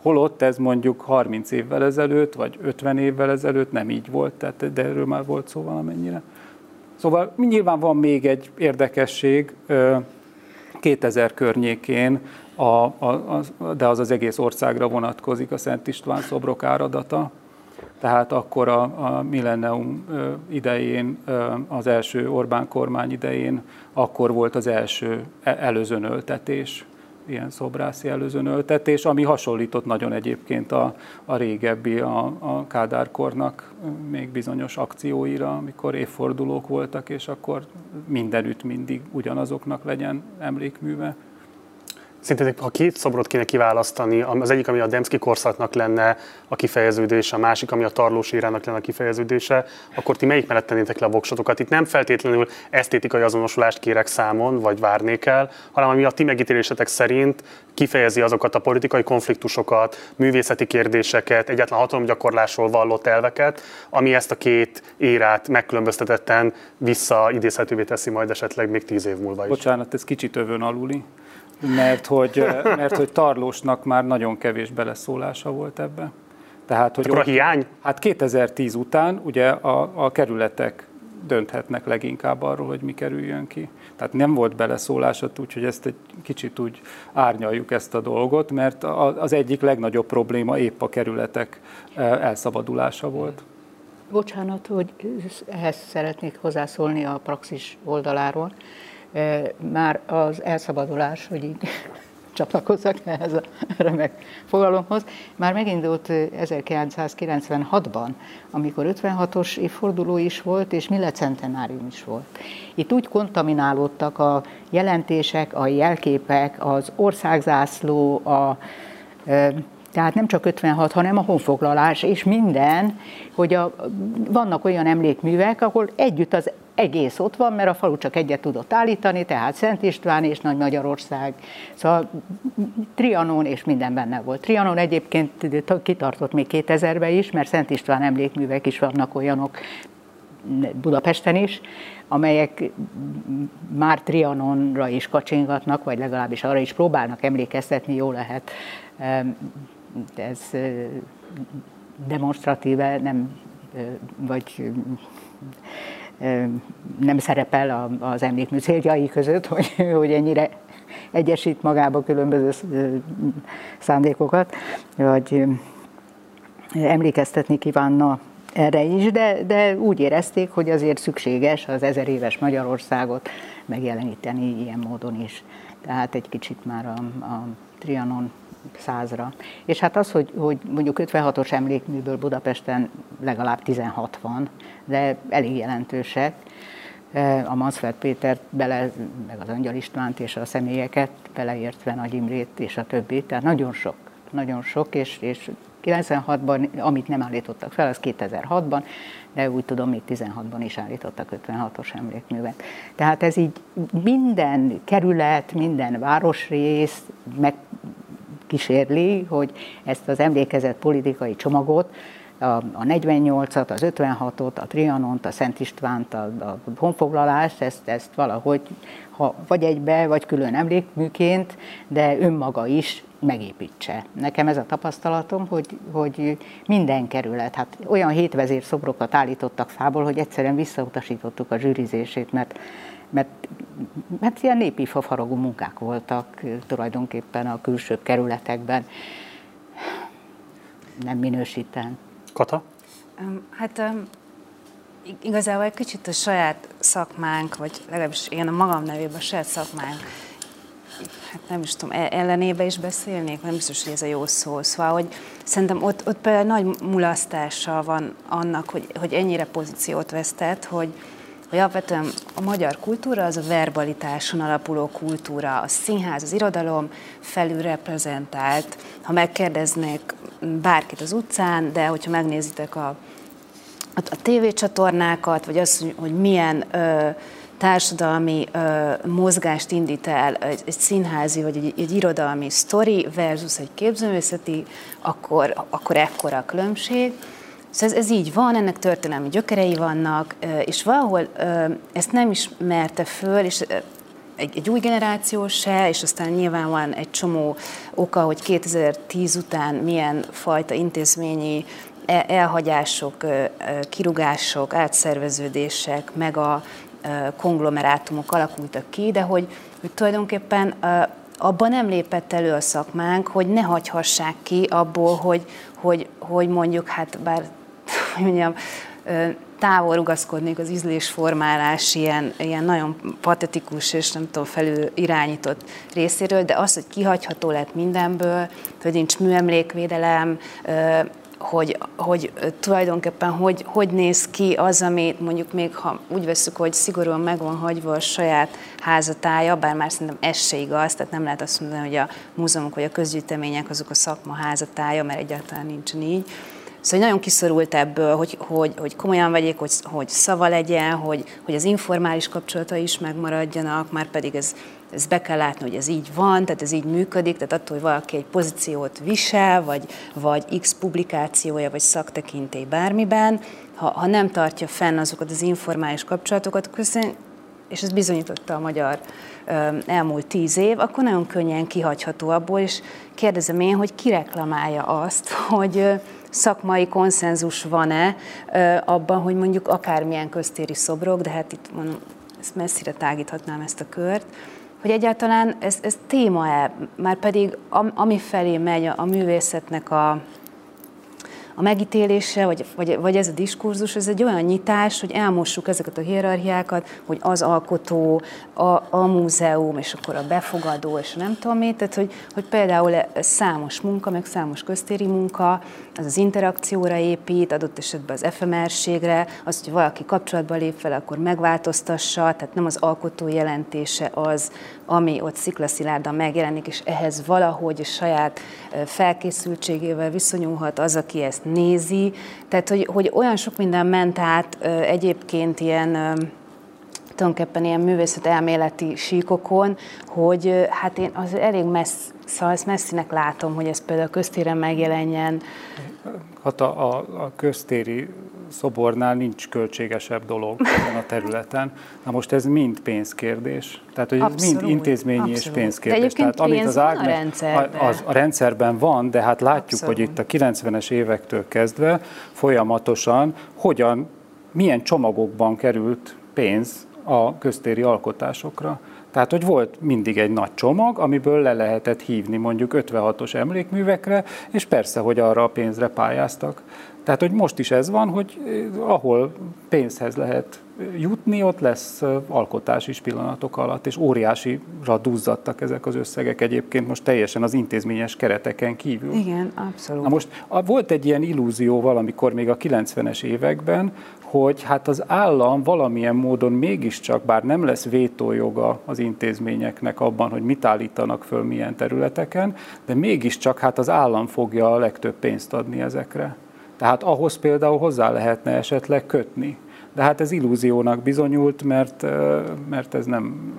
Holott ez mondjuk 30 évvel ezelőtt, vagy 50 évvel ezelőtt nem így volt, tehát, de erről már volt szó valamennyire. Szóval nyilván van még egy érdekesség, 2000 környékén, a, a, a, de az az egész országra vonatkozik a Szent István szobrok áradata. Tehát akkor a, a millennium idején, az első Orbán kormány idején, akkor volt az első e, előzönöltetés ilyen szobrászi előzönöltetés, ami hasonlított nagyon egyébként a, a régebbi, a, a Kádárkornak még bizonyos akcióira, amikor évfordulók voltak, és akkor mindenütt mindig ugyanazoknak legyen emlékműve. Szerintetek, ha két szobrot kéne kiválasztani, az egyik, ami a Demszki korszaknak lenne a kifejeződése, a másik, ami a Tarlós írának lenne a kifejeződése, akkor ti melyik mellett tennétek le a voksotokat? Itt nem feltétlenül esztétikai azonosulást kérek számon, vagy várnék el, hanem ami a ti megítélésetek szerint kifejezi azokat a politikai konfliktusokat, művészeti kérdéseket, egyetlen hatalomgyakorlásról vallott elveket, ami ezt a két érát megkülönböztetetten visszaidézhetővé teszi majd esetleg még tíz év múlva is. Bocsánat, ez kicsit övön aluli mert hogy, mert hogy Tarlósnak már nagyon kevés beleszólása volt ebbe. Tehát, hogy Akkor a hiány? Hát 2010 után ugye a, a kerületek dönthetnek leginkább arról, hogy mi kerüljön ki. Tehát nem volt beleszólása, úgyhogy ezt egy kicsit úgy árnyaljuk ezt a dolgot, mert az egyik legnagyobb probléma épp a kerületek elszabadulása volt. Bocsánat, hogy ehhez szeretnék hozzászólni a praxis oldaláról már az elszabadulás, hogy így [LAUGHS] csatlakozzak ehhez a remek fogalomhoz, már megindult 1996-ban, amikor 56-os évforduló is volt, és centenárium is volt. Itt úgy kontaminálódtak a jelentések, a jelképek, az országzászló, a tehát nem csak 56, hanem a honfoglalás és minden, hogy a, vannak olyan emlékművek, ahol együtt az egész ott van, mert a falu csak egyet tudott állítani, tehát Szent István és Nagy Magyarország. Szóval Trianon és minden benne volt. Trianon egyébként kitartott még 2000-ben is, mert Szent István emlékművek is vannak olyanok Budapesten is, amelyek már Trianonra is kacsingatnak, vagy legalábbis arra is próbálnak emlékeztetni, jó lehet. Ez demonstratíve nem, vagy nem szerepel az emlékmű céljai között, [LAUGHS] hogy, hogy ennyire egyesít magába különböző szándékokat, vagy emlékeztetni kívánna erre is, de, de úgy érezték, hogy azért szükséges az ezer éves Magyarországot megjeleníteni ilyen módon is. Tehát egy kicsit már a, a Trianon százra. És hát az, hogy, hogy mondjuk 56-os emlékműből Budapesten legalább 16 van, de elég jelentősek, e, a Mansfeld Pétert bele, meg az Angyal Istvánt és a személyeket, beleértve Nagy Imrét és a többi, tehát nagyon sok, nagyon sok, és, és 96-ban, amit nem állítottak fel, az 2006-ban, de úgy tudom, még 16-ban is állítottak 56-os emlékművet. Tehát ez így minden kerület, minden városrész meg kísérli, hogy ezt az emlékezett politikai csomagot, a, a 48-at, az 56-ot, a Trianont, a Szent Istvánt, a, a honfoglalást, ezt, ezt valahogy ha vagy egybe, vagy külön emlékműként, de önmaga is megépítse. Nekem ez a tapasztalatom, hogy, hogy minden kerület, hát olyan hétvezér szobrokat állítottak fából, hogy egyszerűen visszautasítottuk a zsűrizését, mert, mert, mert ilyen népi fafaragó munkák voltak tulajdonképpen a külső kerületekben. Nem minősíten. Kata? Hát igazából egy kicsit a saját szakmánk, vagy legalábbis én a magam nevében a saját szakmánk hát nem is tudom, e- ellenébe is beszélnék, nem biztos, hogy ez a jó szó. Szóval, hogy szerintem ott, ott például nagy mulasztása van annak, hogy, hogy ennyire pozíciót vesztett, hogy, hogy alapvetően a magyar kultúra az a verbalitáson alapuló kultúra, a színház, az irodalom felül reprezentált. Ha megkérdeznék bárkit az utcán, de hogyha megnézitek a, a, a tévécsatornákat, vagy azt, hogy milyen ö, társadalmi ö, mozgást indít el egy, egy színházi vagy egy, egy irodalmi sztori versus egy képzőművészeti, akkor, akkor ekkora a különbség. Szóval ez, ez így van, ennek történelmi gyökerei vannak, és valahol ezt nem ismerte föl, és egy, egy új generáció se, és aztán nyilván van egy csomó oka, hogy 2010 után milyen fajta intézményi e, elhagyások, kirugások, átszerveződések, meg a konglomerátumok alakultak ki, de hogy, hogy tulajdonképpen abban nem lépett elő a szakmánk, hogy ne hagyhassák ki abból, hogy, hogy, hogy mondjuk, hát bár [LAUGHS] mondjam, távol rugaszkodnék az ízlésformálás ilyen, ilyen nagyon patetikus és nem tudom, felül irányított részéről, de az, hogy kihagyható lett mindenből, hogy nincs műemlékvédelem, hogy, hogy tulajdonképpen hogy, hogy néz ki az, ami mondjuk még ha úgy veszük, hogy szigorúan meg van hagyva a saját házatája, bár már szerintem ez se igaz, tehát nem lehet azt mondani, hogy a múzeumok vagy a közgyűjtemények azok a szakma házatája, mert egyáltalán nincsen így. Szóval nagyon kiszorult ebből, hogy, hogy, hogy komolyan vegyék, hogy, hogy szava legyen, hogy, hogy az informális kapcsolatai is megmaradjanak, már pedig ez ezt be kell látni, hogy ez így van, tehát ez így működik, tehát attól, hogy valaki egy pozíciót visel, vagy, vagy X publikációja, vagy szaktekintély bármiben, ha, ha nem tartja fenn azokat az informális kapcsolatokat, akkor és ez bizonyította a magyar elmúlt tíz év, akkor nagyon könnyen kihagyható abból, és kérdezem én, hogy ki reklamálja azt, hogy szakmai konszenzus van-e abban, hogy mondjuk akármilyen köztéri szobrok, de hát itt mondom, ezt messzire tágíthatnám ezt a kört, hogy egyáltalán ez, ez téma-e, már pedig ami felé megy a, a művészetnek a, a megítélése, vagy, vagy, vagy ez a diskurzus, ez egy olyan nyitás, hogy elmossuk ezeket a hierarchiákat, hogy az alkotó, a, a múzeum, és akkor a befogadó, és nem tudom mit, tehát hogy, hogy például számos munka, meg számos köztéri munka, az az interakcióra épít, adott esetben az efemerségre, az, hogy valaki kapcsolatba lép fel, akkor megváltoztassa, tehát nem az alkotó jelentése az, ami ott sziklaszilárdan megjelenik, és ehhez valahogy saját felkészültségével viszonyulhat az, aki ezt nézi. Tehát, hogy, hogy olyan sok minden ment át egyébként ilyen tulajdonképpen ilyen művészet elméleti síkokon, hogy hát én az elég messz, szóval messzinek látom, hogy ez például köztéren megjelenjen. Hát a, a, köztéri szobornál nincs költségesebb dolog ezen a területen. Na most ez mind pénzkérdés. Tehát, hogy abszolút, mind intézményi abszolút. és pénzkérdés. De Tehát, amit az Ágnes, a rendszerben. Az, a rendszerben van, de hát látjuk, abszolút. hogy itt a 90-es évektől kezdve folyamatosan hogyan, milyen csomagokban került pénz a köztéri alkotásokra. Tehát, hogy volt mindig egy nagy csomag, amiből le lehetett hívni mondjuk 56-os emlékművekre, és persze, hogy arra a pénzre pályáztak. Tehát, hogy most is ez van, hogy eh, ahol pénzhez lehet jutni, ott lesz eh, alkotás is pillanatok alatt, és óriásira duzzadtak ezek az összegek egyébként most teljesen az intézményes kereteken kívül. Igen, abszolút. Na most volt egy ilyen illúzió valamikor még a 90-es években, hogy hát az állam valamilyen módon mégiscsak, bár nem lesz vétójoga az intézményeknek abban, hogy mit állítanak föl milyen területeken, de mégiscsak hát az állam fogja a legtöbb pénzt adni ezekre. Tehát ahhoz például hozzá lehetne esetleg kötni. De hát ez illúziónak bizonyult, mert, mert ez, nem,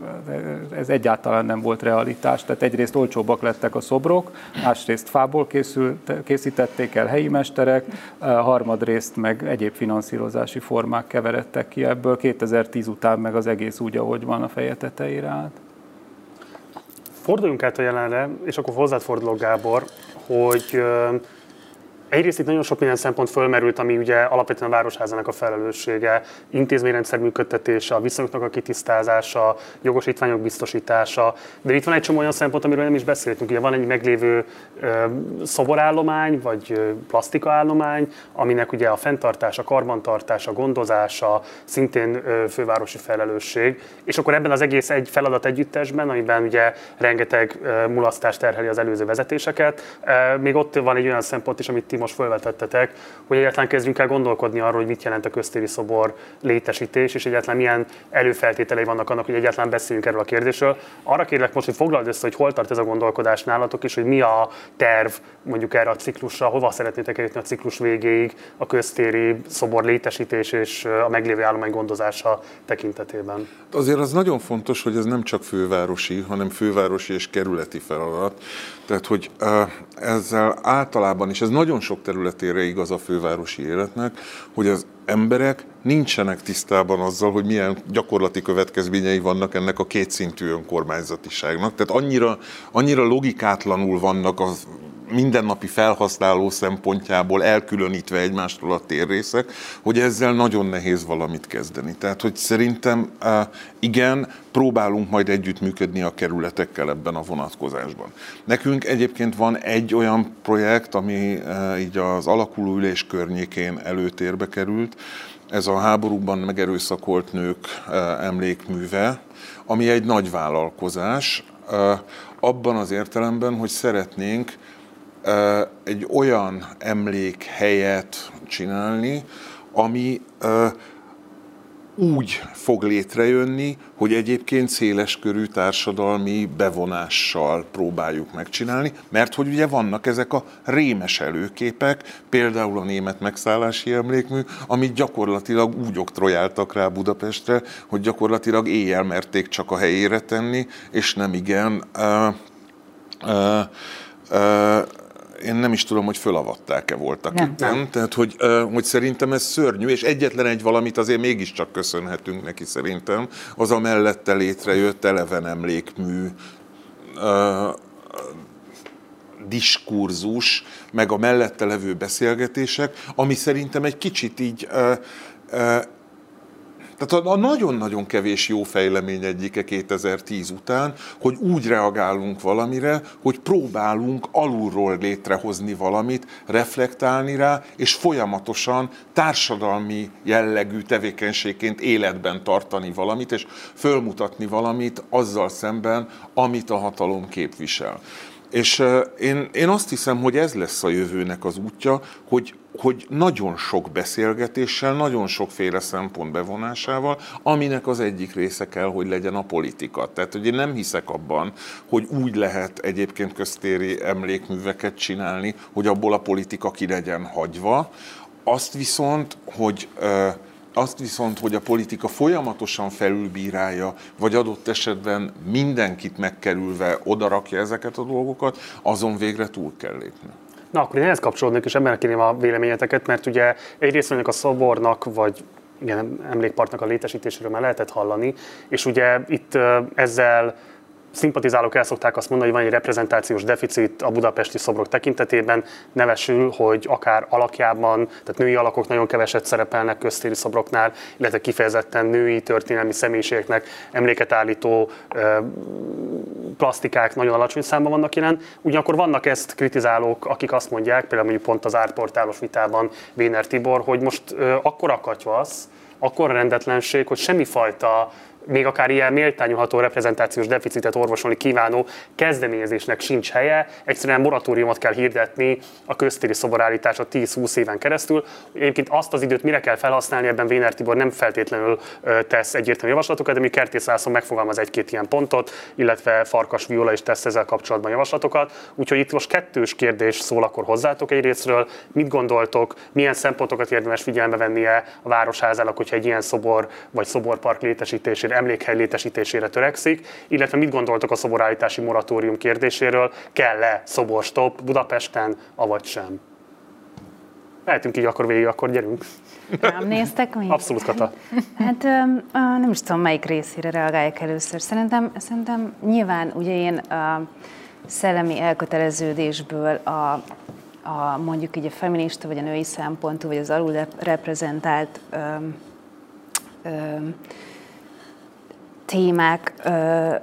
ez egyáltalán nem volt realitás. Tehát egyrészt olcsóbbak lettek a szobrok, másrészt fából készült, készítették el helyi mesterek, harmadrészt meg egyéb finanszírozási formák keveredtek ki ebből. 2010 után meg az egész úgy, ahogy van a feje tetejére állt. Forduljunk át a jelenre, és akkor hozzád fordulok, Gábor, hogy Egyrészt itt nagyon sok minden szempont fölmerült, ami ugye alapvetően a Városházának a felelőssége, intézményrendszer működtetése, a viszonyoknak a kitisztázása, jogosítványok biztosítása, de itt van egy csomó olyan szempont, amiről nem is beszéltünk. Ugye van egy meglévő ö, szoborállomány, vagy plastikaállomány, aminek ugye a fenntartása, karbantartása, gondozása szintén ö, fővárosi felelősség, és akkor ebben az egész egy feladat együttesben, amiben ugye rengeteg ö, mulasztást terheli az előző vezetéseket, ö, még ott van egy olyan szempont is, amit ti most felvetettetek, hogy egyáltalán kezdjünk el gondolkodni arról, hogy mit jelent a köztéri szobor létesítés, és egyáltalán milyen előfeltételei vannak annak, hogy egyáltalán beszéljünk erről a kérdésről. Arra kérlek most, hogy foglald össze, hogy hol tart ez a gondolkodás nálatok, és hogy mi a terv mondjuk erre a ciklusra, hova szeretnétek eljutni a ciklus végéig a köztéri szobor létesítés és a meglévő állomány gondozása tekintetében. Azért az nagyon fontos, hogy ez nem csak fővárosi, hanem fővárosi és kerületi feladat. Tehát, hogy ezzel általában, és ez nagyon sok területére igaz a fővárosi életnek, hogy az emberek nincsenek tisztában azzal, hogy milyen gyakorlati következményei vannak ennek a kétszintű önkormányzatiságnak. Tehát annyira, annyira logikátlanul vannak az mindennapi felhasználó szempontjából elkülönítve egymástól a térrészek, hogy ezzel nagyon nehéz valamit kezdeni. Tehát, hogy szerintem igen, próbálunk majd együttműködni a kerületekkel ebben a vonatkozásban. Nekünk egyébként van egy olyan projekt, ami így az alakuló ülés környékén előtérbe került, ez a háborúban megerőszakolt nők emlékműve, ami egy nagy vállalkozás, abban az értelemben, hogy szeretnénk egy olyan emlékhelyet csinálni, ami úgy fog létrejönni, hogy egyébként széles körű társadalmi bevonással próbáljuk megcsinálni, mert hogy ugye vannak ezek a rémes előképek, például a német megszállási emlékmű, amit gyakorlatilag úgy oktrojáltak rá Budapestre, hogy gyakorlatilag éjjel merték csak a helyére tenni, és nem igen uh, uh, uh, én nem is tudom, hogy fölavatták-e voltak nem, itt. Nem. Tehát, hogy, hogy szerintem ez szörnyű, és egyetlen egy valamit azért mégiscsak köszönhetünk neki szerintem, az a mellette létrejött eleven emlékmű diskurzus, meg a mellette levő beszélgetések, ami szerintem egy kicsit így tehát a nagyon-nagyon kevés jó fejlemény egyike 2010 után, hogy úgy reagálunk valamire, hogy próbálunk alulról létrehozni valamit, reflektálni rá, és folyamatosan társadalmi jellegű tevékenységként életben tartani valamit, és fölmutatni valamit azzal szemben, amit a hatalom képvisel. És én, én azt hiszem, hogy ez lesz a jövőnek az útja, hogy, hogy nagyon sok beszélgetéssel, nagyon sokféle szempont bevonásával, aminek az egyik része kell, hogy legyen a politika. Tehát, hogy én nem hiszek abban, hogy úgy lehet egyébként köztéri emlékműveket csinálni, hogy abból a politika ki legyen hagyva. Azt viszont, hogy azt viszont, hogy a politika folyamatosan felülbírálja, vagy adott esetben mindenkit megkerülve odarakja ezeket a dolgokat, azon végre túl kell lépni. Na, akkor én ehhez kapcsolódnék, és ebben kérném a véleményeteket, mert ugye egyrészt a szobornak, vagy igen, emlékparknak a létesítéséről már lehetett hallani, és ugye itt ezzel szimpatizálók el szokták azt mondani, hogy van egy reprezentációs deficit a budapesti szobrok tekintetében, nevesül, hogy akár alakjában, tehát női alakok nagyon keveset szerepelnek köztéri szobroknál, illetve kifejezetten női történelmi személyiségeknek emléket állító plastikák nagyon alacsony számban vannak jelen. Ugyanakkor vannak ezt kritizálók, akik azt mondják, például mondjuk pont az árportálos vitában Véner Tibor, hogy most akkor akatyva az, akkor rendetlenség, hogy semmifajta még akár ilyen méltányolható reprezentációs deficitet orvosolni kívánó kezdeményezésnek sincs helye, egyszerűen moratóriumot kell hirdetni a köztéri szoborállításra 10-20 éven keresztül. Egyébként azt az időt mire kell felhasználni, ebben Véner Tibor nem feltétlenül tesz egyértelmű javaslatokat, de mi Kertész László megfogalmaz egy-két ilyen pontot, illetve Farkas Viola is tesz ezzel kapcsolatban javaslatokat. Úgyhogy itt most kettős kérdés szól akkor hozzátok egyrésztről. Mit gondoltok, milyen szempontokat érdemes figyelembe vennie a városházának, hogyha egy ilyen szobor vagy szoborpark létesítésére emlékhely létesítésére törekszik, illetve mit gondoltok a szoborállítási moratórium kérdéséről, kell-e szoborstop Budapesten, avagy sem? Lehetünk így akkor végig, akkor gyerünk. Nem néztek még? Abszolút, Kata. Hát nem is tudom, melyik részére reagáljak először. Szerintem, szerintem nyilván ugye én a szellemi elköteleződésből a, a mondjuk így a feminista, vagy a női szempontú, vagy az alul reprezentált öm, öm, témák ö,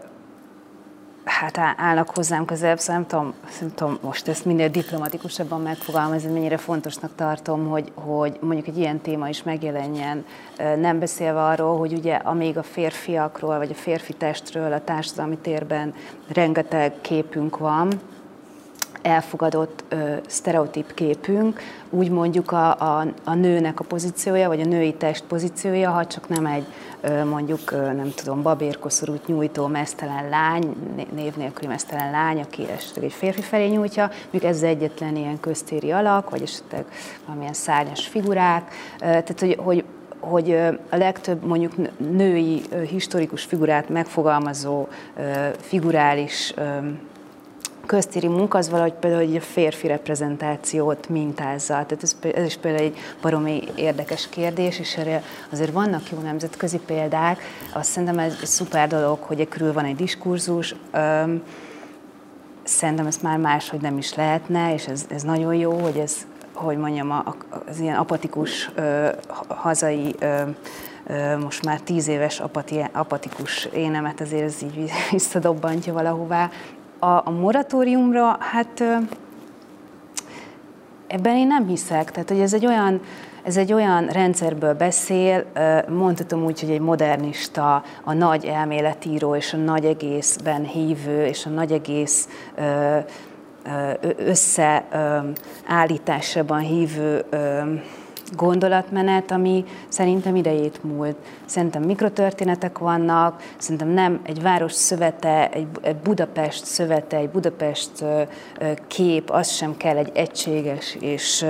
hát állnak hozzám közelebb, szóval nem tudom, nem tudom most ezt minél diplomatikusabban megfogalmazni, mennyire fontosnak tartom, hogy, hogy mondjuk egy ilyen téma is megjelenjen, nem beszélve arról, hogy ugye amíg a férfiakról, vagy a férfi testről a társadalmi térben rengeteg képünk van, elfogadott ö, sztereotíp képünk, úgy mondjuk a, a, a nőnek a pozíciója, vagy a női test pozíciója, ha csak nem egy ö, mondjuk, ö, nem tudom, babérkoszorút nyújtó mesztelen lány, név nélküli mesztelen lány, aki esetleg egy férfi felé nyújtja, mondjuk ez az egyetlen ilyen köztéri alak, vagy esetleg valamilyen szárnyas figurák, ö, tehát hogy, hogy hogy a legtöbb mondjuk női historikus figurát megfogalmazó figurális köztéri munka az valahogy például hogy a férfi reprezentációt mintázza. Tehát ez, ez is például egy baromi érdekes kérdés, és erre azért vannak jó nemzetközi példák. Azt szerintem ez egy szuper dolog, hogy körül van egy diskurzus. Öm, szerintem ez már máshogy nem is lehetne, és ez, ez nagyon jó, hogy ez, hogy mondjam, az ilyen apatikus ö, hazai ö, most már tíz éves apati, apatikus énemet azért ez így [LAUGHS] visszadobbantja valahová, a, a moratóriumra, hát ebben én nem hiszek. Tehát, hogy ez egy olyan, ez egy olyan rendszerből beszél, mondhatom úgy, hogy egy modernista, a nagy elméletíró és a nagy egészben hívő és a nagy egész összeállításában hívő gondolatmenet, ami szerintem idejét múlt. Szerintem mikrotörténetek vannak, szerintem nem egy város szövete, egy Budapest szövete, egy Budapest kép, az sem kell egy egységes és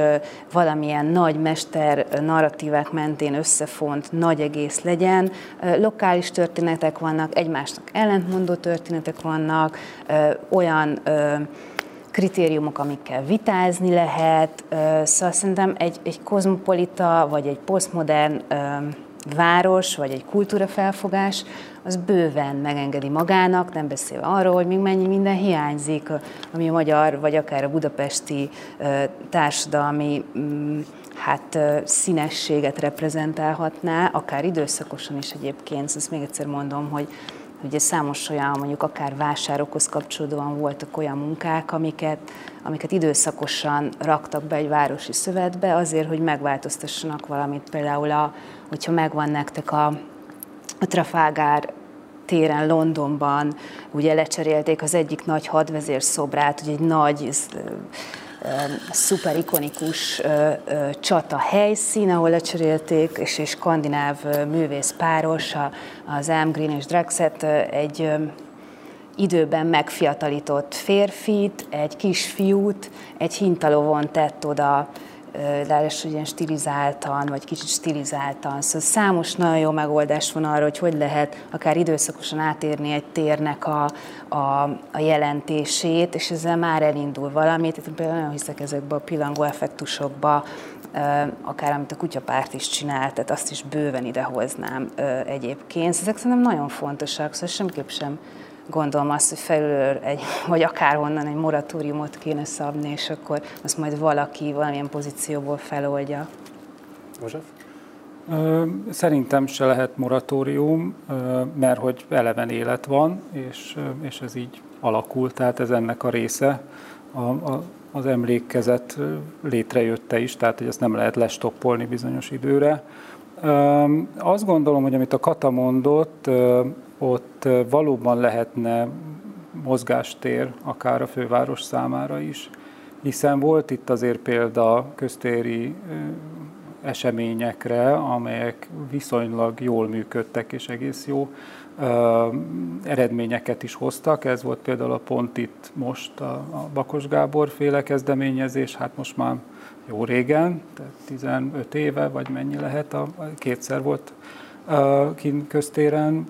valamilyen nagy mester narratívák mentén összefont nagy egész legyen. Lokális történetek vannak, egymásnak ellentmondó történetek vannak, olyan kritériumok, amikkel vitázni lehet. Szóval szerintem egy, egy kozmopolita, vagy egy posztmodern város, vagy egy kultúrafelfogás, az bőven megengedi magának, nem beszélve arról, hogy még mennyi minden hiányzik, ami a magyar, vagy akár a budapesti társadalmi mm, hát színességet reprezentálhatná, akár időszakosan is egyébként. Ezt még egyszer mondom, hogy Ugye számos olyan, mondjuk akár vásárokhoz kapcsolódóan voltak olyan munkák, amiket, amiket időszakosan raktak be egy városi szövetbe, azért, hogy megváltoztassanak valamit. Például, a, hogyha megvan nektek a, a Trafalgar téren Londonban, ugye lecserélték az egyik nagy hadvezér szobrát, ugye egy nagy szuper ikonikus csata helyszín, ahol lecserélték, és egy skandináv művész páros, az Green és Draxet egy időben megfiatalított férfit, egy kisfiút, egy hintalovon tett oda ráadásul ilyen stilizáltan, vagy kicsit stilizáltan. Szóval számos nagyon jó megoldás van arra, hogy hogy lehet akár időszakosan átérni egy térnek a, a, a jelentését, és ezzel már elindul valamit. Tehát például nagyon hiszek ezekbe a pillangó effektusokba, akár amit a kutyapárt is csinál, tehát azt is bőven idehoznám egyébként. Ezek szerintem nagyon fontosak, szóval semmiképp sem gondolom azt, hogy felülről egy, vagy akárhonnan egy moratóriumot kéne szabni, és akkor azt majd valaki valamilyen pozícióból feloldja. József? Szerintem se lehet moratórium, mert hogy eleven élet van, és, és ez így alakul, tehát ez ennek a része. A, a, az emlékezet létrejötte is, tehát hogy ezt nem lehet lestoppolni bizonyos időre. Azt gondolom, hogy amit a Kata mondott, ott valóban lehetne mozgástér akár a főváros számára is, hiszen volt itt azért példa köztéri eseményekre, amelyek viszonylag jól működtek és egész jó eredményeket is hoztak. Ez volt például a pont itt most a, Bakos Gábor féle kezdeményezés, hát most már jó régen, tehát 15 éve, vagy mennyi lehet, a, kétszer volt kint köztéren,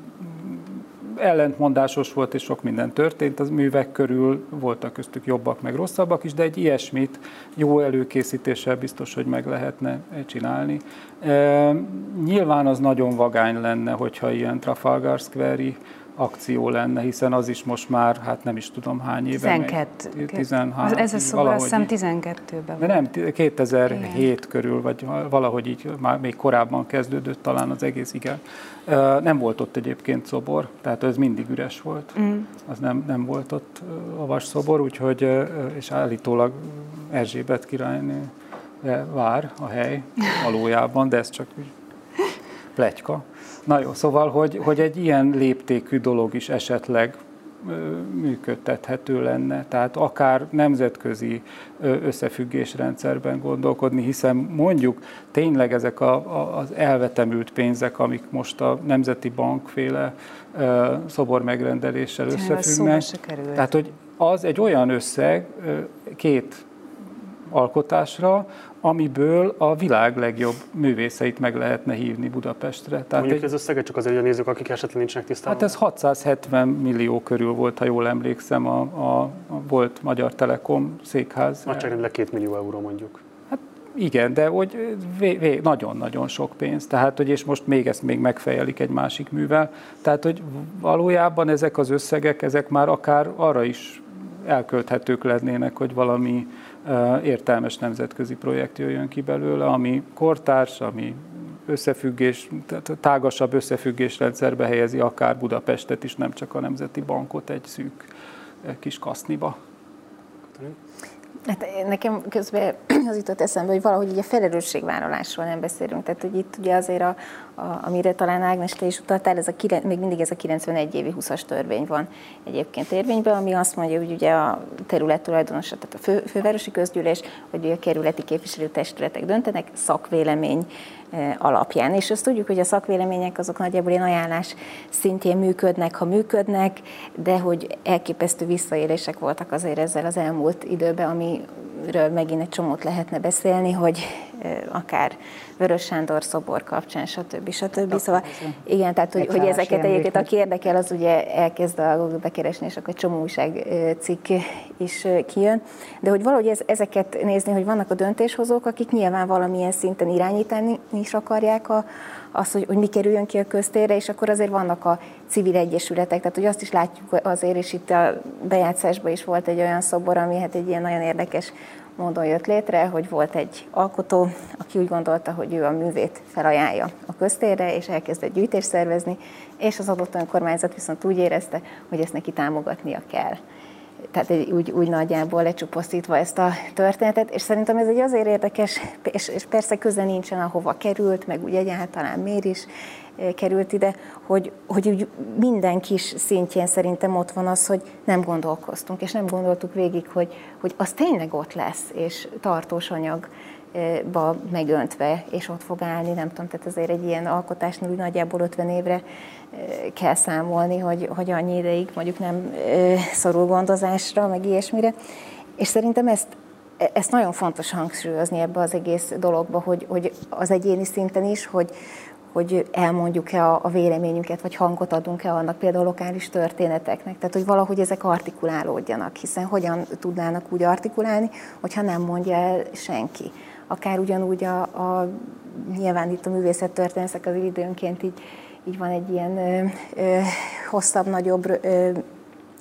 ellentmondásos volt, és sok minden történt az művek körül, voltak köztük jobbak, meg rosszabbak is, de egy ilyesmit jó előkészítéssel biztos, hogy meg lehetne csinálni. E, nyilván az nagyon vagány lenne, hogyha ilyen Trafalgar Square-i akció lenne, hiszen az is most már, hát nem is tudom hány éve. 12. 13. Ez a szó, azt hiszem 12-ben. De nem, 2007 igen. körül, vagy valahogy így, már még korábban kezdődött talán az egész, igen. Nem volt ott egyébként szobor, tehát ez mindig üres volt. Mm. Az nem, nem volt ott a vas szobor, úgyhogy, és állítólag Erzsébet királynő vár a hely [LAUGHS] valójában, de ez csak pletyka. Na jó, szóval, hogy, hogy egy ilyen léptékű dolog is esetleg működtethető lenne. Tehát akár nemzetközi összefüggésrendszerben gondolkodni, hiszen mondjuk tényleg ezek a, a, az elvetemült pénzek, amik most a Nemzeti Bankféle szobor megrendeléssel összefüggnek. Tehát, hogy az egy olyan összeg két alkotásra, amiből a világ legjobb művészeit meg lehetne hívni Budapestre. Tehát Mondjuk egy, ez összeget csak azért a nézők, akik esetleg nincsenek tisztában. Hát ez 670 millió körül volt, ha jól emlékszem, a, a, a volt Magyar Telekom székház. Nagyságrendileg két millió euró mondjuk. Hát igen, de hogy nagyon-nagyon sok pénz. Tehát, hogy és most még ezt még megfejelik egy másik művel. Tehát, hogy valójában ezek az összegek, ezek már akár arra is elkölthetők lennének, hogy valami értelmes nemzetközi projekt jöjjön ki belőle, ami kortárs, ami összefüggés, tehát tágasabb összefüggésrendszerbe helyezi akár Budapestet is, nem csak a Nemzeti Bankot egy szűk kis kaszniba. Hát nekem közben az jutott eszembe, hogy valahogy így a felelősségvállalásról nem beszélünk. Tehát, hogy itt ugye azért, a, amire talán Ágnes te is utaltál, ez a, még mindig ez a 91 évi 20-as törvény van egyébként érvényben, ami azt mondja, hogy ugye a terület tulajdonosa, tehát a fő, fővárosi közgyűlés, vagy a kerületi képviselőtestületek döntenek szakvélemény alapján. És azt tudjuk, hogy a szakvélemények azok nagyjából ilyen ajánlás szintjén működnek, ha működnek, de hogy elképesztő visszaélések voltak azért ezzel az elmúlt időben, amiről megint egy csomót lehetne beszélni, hogy akár Vörös Sándor szobor kapcsán, stb. stb. Szóval igen, tehát hogy, hogy ezeket egyébként, aki érdekel, az ugye elkezd a Google-be keresni, és akkor egy csomó újságcikk is kijön. De hogy valahogy ez, ezeket nézni, hogy vannak a döntéshozók, akik nyilván valamilyen szinten irányítani is akarják a, az, hogy, hogy mi kerüljön ki a köztérre, és akkor azért vannak a civil egyesületek, tehát hogy azt is látjuk azért, és itt a bejátszásban is volt egy olyan szobor, ami hát egy ilyen nagyon érdekes módon jött létre, hogy volt egy alkotó, aki úgy gondolta, hogy ő a művét felajánlja a köztérre, és elkezdett gyűjtést szervezni, és az adott önkormányzat viszont úgy érezte, hogy ezt neki támogatnia kell. Tehát úgy, úgy nagyjából lecsupaszítva ezt a történetet, és szerintem ez egy azért érdekes, és, és persze köze nincsen, ahova került, meg úgy egyáltalán miért is, került ide, hogy, hogy úgy minden kis szintjén szerintem ott van az, hogy nem gondolkoztunk, és nem gondoltuk végig, hogy, hogy az tényleg ott lesz, és tartós anyag ba megöntve, és ott fog állni, nem tudom, tehát azért egy ilyen alkotásnál úgy nagyjából 50 évre kell számolni, hogy, hogy annyi ideig mondjuk nem szorul gondozásra, meg ilyesmire. És szerintem ezt e, ezt nagyon fontos hangsúlyozni ebbe az egész dologba, hogy, hogy az egyéni szinten is, hogy, hogy elmondjuk-e a véleményünket, vagy hangot adunk-e annak például lokális történeteknek. Tehát, hogy valahogy ezek artikulálódjanak, hiszen hogyan tudnának úgy artikulálni, hogyha nem mondja el senki. Akár ugyanúgy a, a nyilván itt a művészettörténetek az időnként így, így van egy ilyen ö, ö, hosszabb, nagyobb ö,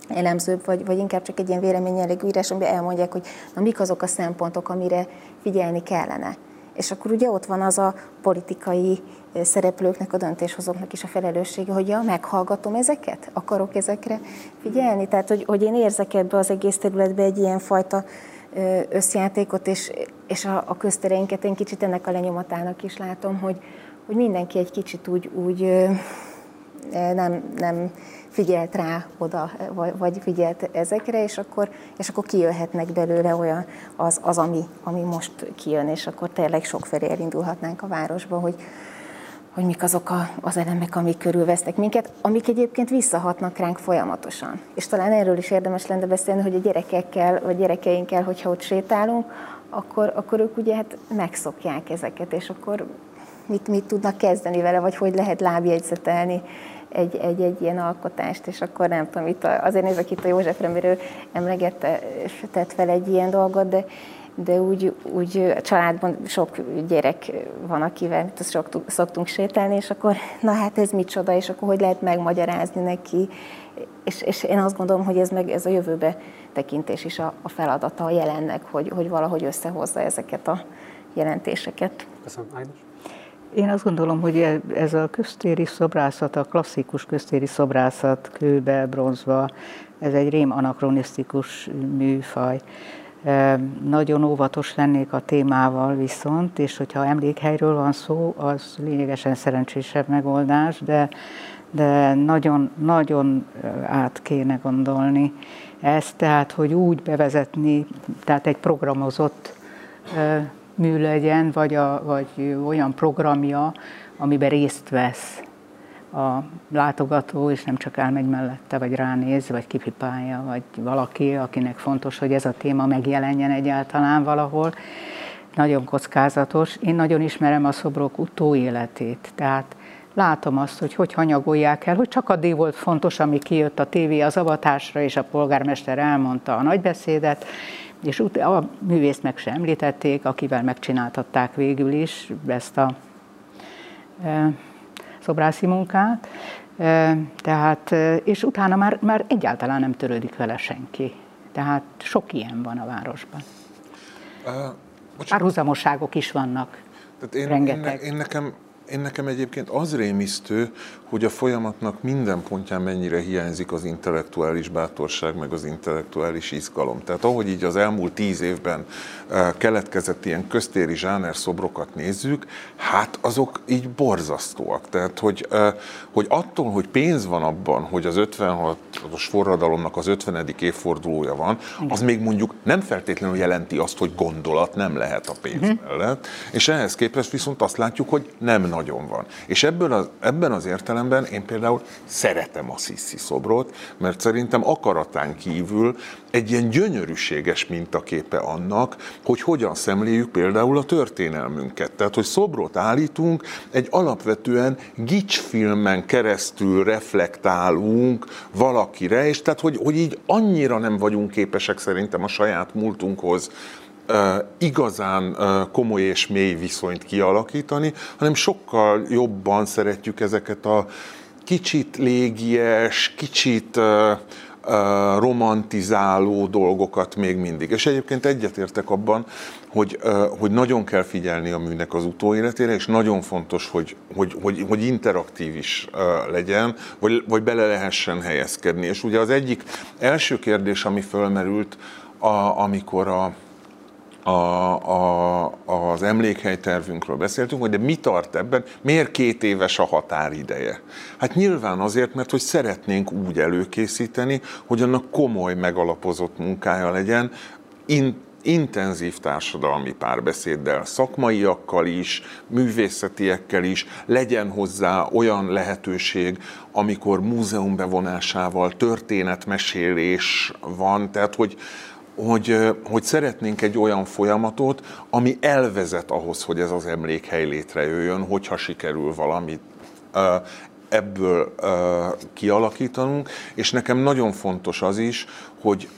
elemzőbb, vagy, vagy inkább csak egy ilyen véleményjellegű írás, amiben elmondják, hogy na, mik azok a szempontok, amire figyelni kellene. És akkor ugye ott van az a politikai szereplőknek, a döntéshozóknak is a felelőssége, hogy ja, meghallgatom ezeket, akarok ezekre figyelni. Tehát, hogy, hogy én érzek ebbe az egész területbe egy ilyen fajta összjátékot, és, és a, a köztereinket én kicsit ennek a lenyomatának is látom, hogy, hogy mindenki egy kicsit úgy, úgy nem, nem figyelt rá oda, vagy figyelt ezekre, és akkor, és akkor kijöhetnek belőle olyan az, az ami, ami most kijön, és akkor tényleg sokfelé elindulhatnánk a városba, hogy, hogy mik azok a, az elemek, amik körülvesznek minket, amik egyébként visszahatnak ránk folyamatosan. És talán erről is érdemes lenne beszélni, hogy a gyerekekkel, vagy gyerekeinkkel, hogyha ott sétálunk, akkor, akkor ők ugye hát megszokják ezeket, és akkor mit, mit tudnak kezdeni vele, vagy hogy lehet lábjegyzetelni egy, egy, egy ilyen alkotást, és akkor nem tudom, itt a, azért nézek itt a József Remérő emlegette, és tett fel egy ilyen dolgot, de, de úgy, úgy a családban sok gyerek van, akivel szoktunk, szoktunk sétálni, és akkor na hát ez micsoda, és akkor hogy lehet megmagyarázni neki, és, és én azt gondolom, hogy ez meg ez a jövőbe tekintés is a, a feladata a jelennek, hogy, hogy valahogy összehozza ezeket a jelentéseket. Köszönöm, Ágnes. Én azt gondolom, hogy ez a köztéri szobrászat, a klasszikus köztéri szobrászat kőbe, bronzba, ez egy rém anakronisztikus műfaj. Nagyon óvatos lennék a témával viszont, és hogyha emlékhelyről van szó, az lényegesen szerencsésebb megoldás, de, de nagyon, nagyon át kéne gondolni ezt, tehát hogy úgy bevezetni, tehát egy programozott mű legyen, vagy, a, vagy olyan programja, amiben részt vesz a látogató, és nem csak elmegy mellette, vagy ránéz, vagy kipipálja, vagy valaki, akinek fontos, hogy ez a téma megjelenjen egyáltalán valahol. Nagyon kockázatos. Én nagyon ismerem a szobrok utóéletét, tehát látom azt, hogy hogy hanyagolják el, hogy csak addig volt fontos, ami kijött a tévé az avatásra, és a polgármester elmondta a nagybeszédet, és a művészt meg sem említették, akivel megcsináltatták végül is ezt a e, szobrászi munkát. E, tehát, e, és utána már, már egyáltalán nem törődik vele senki. Tehát sok ilyen van a városban. Uh, Párhuzamosságok is vannak. Tehát én, rengeteg. Én, én nekem én nekem egyébként az rémisztő, hogy a folyamatnak minden pontján mennyire hiányzik az intellektuális bátorság, meg az intellektuális izgalom. Tehát ahogy így az elmúlt tíz évben eh, keletkezett ilyen köztéri zsáner szobrokat nézzük, hát azok így borzasztóak. Tehát, hogy, eh, hogy attól, hogy pénz van abban, hogy az 56-os forradalomnak az 50. évfordulója van, az még mondjuk nem feltétlenül jelenti azt, hogy gondolat nem lehet a pénz uh-huh. mellett, és ehhez képest viszont azt látjuk, hogy nem nagyon van. És ebből az, ebben az értelemben én például szeretem a Sissi szobrot, mert szerintem akaratán kívül egy ilyen gyönyörűséges mintaképe annak, hogy hogyan szemléljük például a történelmünket. Tehát, hogy szobrot állítunk, egy alapvetően gicsfilmen keresztül reflektálunk valakire, és tehát, hogy, hogy így annyira nem vagyunk képesek szerintem a saját múltunkhoz igazán komoly és mély viszonyt kialakítani, hanem sokkal jobban szeretjük ezeket a kicsit légies, kicsit romantizáló dolgokat még mindig. És egyébként egyetértek abban, hogy, hogy nagyon kell figyelni a műnek az utóéletére, és nagyon fontos, hogy, hogy, hogy, hogy interaktív is legyen, vagy, vagy bele lehessen helyezkedni. És ugye az egyik első kérdés, ami fölmerült, a, amikor a, a, a, az emlékhelytervünkről beszéltünk, hogy de mi tart ebben, miért két éves a határideje? Hát nyilván azért, mert hogy szeretnénk úgy előkészíteni, hogy annak komoly, megalapozott munkája legyen, in, intenzív társadalmi párbeszéddel, szakmaiakkal is, művészetiekkel is, legyen hozzá olyan lehetőség, amikor múzeum bevonásával történetmesélés van, tehát hogy, hogy, hogy szeretnénk egy olyan folyamatot, ami elvezet ahhoz, hogy ez az emlékhely létrejöjjön, hogyha sikerül valamit ebből kialakítanunk, és nekem nagyon fontos az is, hogy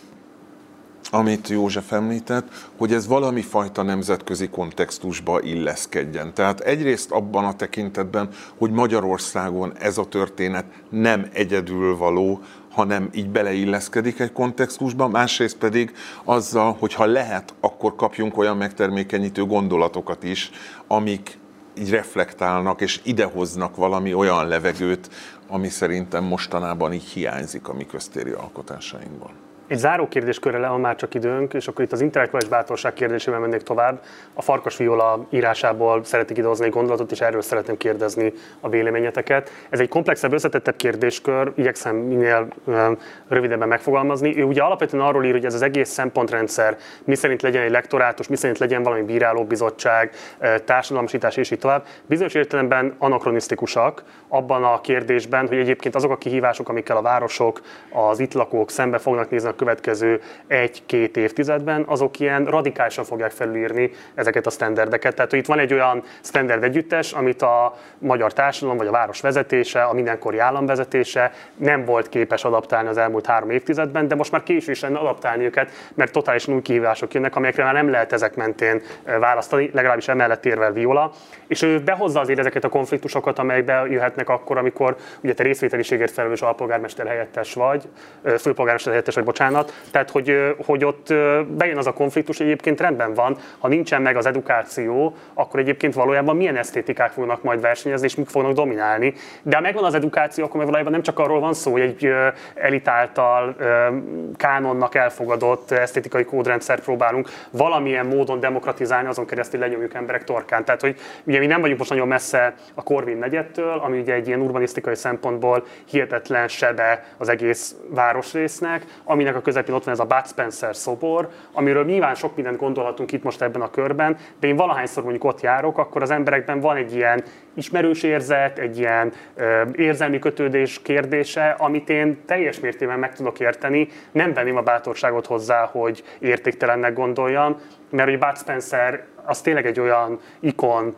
amit József említett, hogy ez valami fajta nemzetközi kontextusba illeszkedjen. Tehát egyrészt abban a tekintetben, hogy Magyarországon ez a történet nem egyedül való, hanem így beleilleszkedik egy kontextusba, másrészt pedig azzal, hogy ha lehet, akkor kapjunk olyan megtermékenyítő gondolatokat is, amik így reflektálnak és idehoznak valami olyan levegőt, ami szerintem mostanában így hiányzik a mi köztéri alkotásainkból. Egy záró kérdéskörre le, ha már csak időnk, és akkor itt az intellektuális bátorság kérdésével mennék tovább. A Farkas Viola írásából szeretnék idehozni egy gondolatot, és erről szeretném kérdezni a véleményeteket. Ez egy komplexebb, összetettebb kérdéskör, igyekszem minél rövidebben megfogalmazni. Ő ugye alapvetően arról ír, hogy ez az egész szempontrendszer, mi szerint legyen egy lektorátus, mi szerint legyen valami bírálóbizottság, társadalmasítás és így tovább. Bizonyos értelemben anakronisztikusak abban a kérdésben, hogy egyébként azok a kihívások, amikkel a városok, az itt lakók szembe fognak nézni következő egy-két évtizedben, azok ilyen radikálisan fogják felülírni ezeket a standardeket. Tehát hogy itt van egy olyan standard együttes, amit a magyar társadalom vagy a város vezetése, a mindenkori állam vezetése nem volt képes adaptálni az elmúlt három évtizedben, de most már késő is lenne adaptálni őket, mert totálisan új kihívások jönnek, amelyekre már nem lehet ezek mentén választani, legalábbis emellett érvel Viola. És ő behozza azért ezeket a konfliktusokat, amelyek jöhetnek akkor, amikor ugye te részvételiségért felelős alpolgármester helyettes vagy, főpolgármester helyettes vagy, bocsánat, bocsánat. Tehát, hogy, hogy ott bejön az a konfliktus, egyébként rendben van, ha nincsen meg az edukáció, akkor egyébként valójában milyen esztétikák fognak majd versenyezni, és mik fognak dominálni. De ha megvan az edukáció, akkor valójában nem csak arról van szó, hogy egy elit által kánonnak elfogadott esztétikai kódrendszer próbálunk valamilyen módon demokratizálni, azon keresztül lenyomjuk emberek torkán. Tehát, hogy ugye mi nem vagyunk most nagyon messze a Korvin negyedtől, ami ugye egy ilyen urbanisztikai szempontból hihetetlen sebe az egész városrésznek, aminek a közepén ott van ez a Bud Spencer szobor, amiről nyilván sok mindent gondolhatunk itt most ebben a körben, de én valahányszor mondjuk ott járok, akkor az emberekben van egy ilyen ismerős érzet, egy ilyen ö, érzelmi kötődés kérdése, amit én teljes mértékben meg tudok érteni. Nem venném a bátorságot hozzá, hogy értéktelennek gondoljam, mert hogy Bud Spencer az tényleg egy olyan ikon,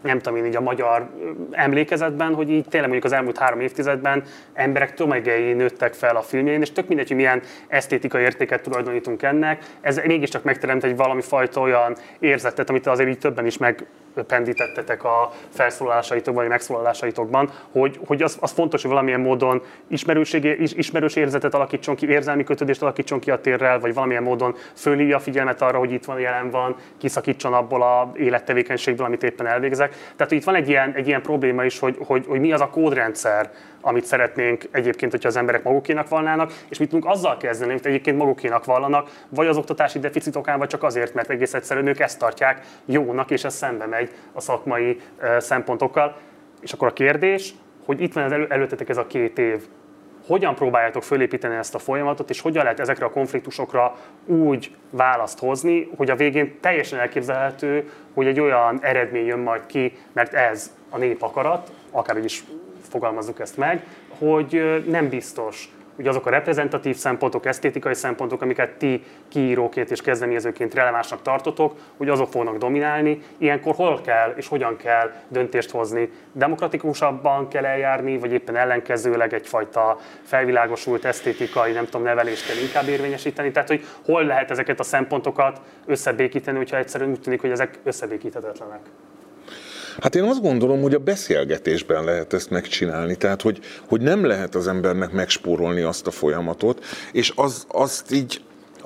nem tudom én így a magyar emlékezetben, hogy így tényleg mondjuk az elmúlt három évtizedben emberek tömegei nőttek fel a filmjein, és tök mindegy, hogy milyen esztétikai értéket tulajdonítunk ennek, ez mégiscsak megteremt egy valami fajta olyan érzetet, amit azért így többen is meg pendítettetek a felszólalásaitokban, vagy megszólalásaitokban, hogy, hogy az, az fontos, hogy valamilyen módon ismerőség, ismerős érzetet alakítson ki, érzelmi kötődést alakítson ki a térrel, vagy valamilyen módon fölhívja a figyelmet arra, hogy itt van, jelen van, kiszakítson abból a élettevékenységből, amit éppen elvégzek. Tehát itt van egy ilyen, egy ilyen probléma is, hogy, hogy, hogy mi az a kódrendszer, amit szeretnénk egyébként, hogyha az emberek magukénak vallanának, és mit tudunk azzal kezdeni, hogy egyébként magukénak vallanak, vagy az oktatási deficit okán, vagy csak azért, mert egész egyszerűen ők ezt tartják jónak, és ez szembe megy a szakmai szempontokkal. És akkor a kérdés, hogy itt van az elő, előttetek ez a két év, hogyan próbáljátok fölépíteni ezt a folyamatot, és hogyan lehet ezekre a konfliktusokra úgy választ hozni, hogy a végén teljesen elképzelhető, hogy egy olyan eredmény jön majd ki, mert ez a nép akarat, akár is fogalmazzuk ezt meg, hogy nem biztos, hogy azok a reprezentatív szempontok, esztétikai szempontok, amiket ti kiíróként és kezdeményezőként relevánsnak tartotok, hogy azok fognak dominálni. Ilyenkor hol kell és hogyan kell döntést hozni? Demokratikusabban kell eljárni, vagy éppen ellenkezőleg egyfajta felvilágosult esztétikai, nem tudom, nevelést kell inkább érvényesíteni? Tehát, hogy hol lehet ezeket a szempontokat összebékíteni, hogyha egyszerűen úgy tűnik, hogy ezek összebékíthetetlenek? Hát én azt gondolom, hogy a beszélgetésben lehet ezt megcsinálni, tehát hogy, hogy nem lehet az embernek megspórolni azt a folyamatot, és az, azt így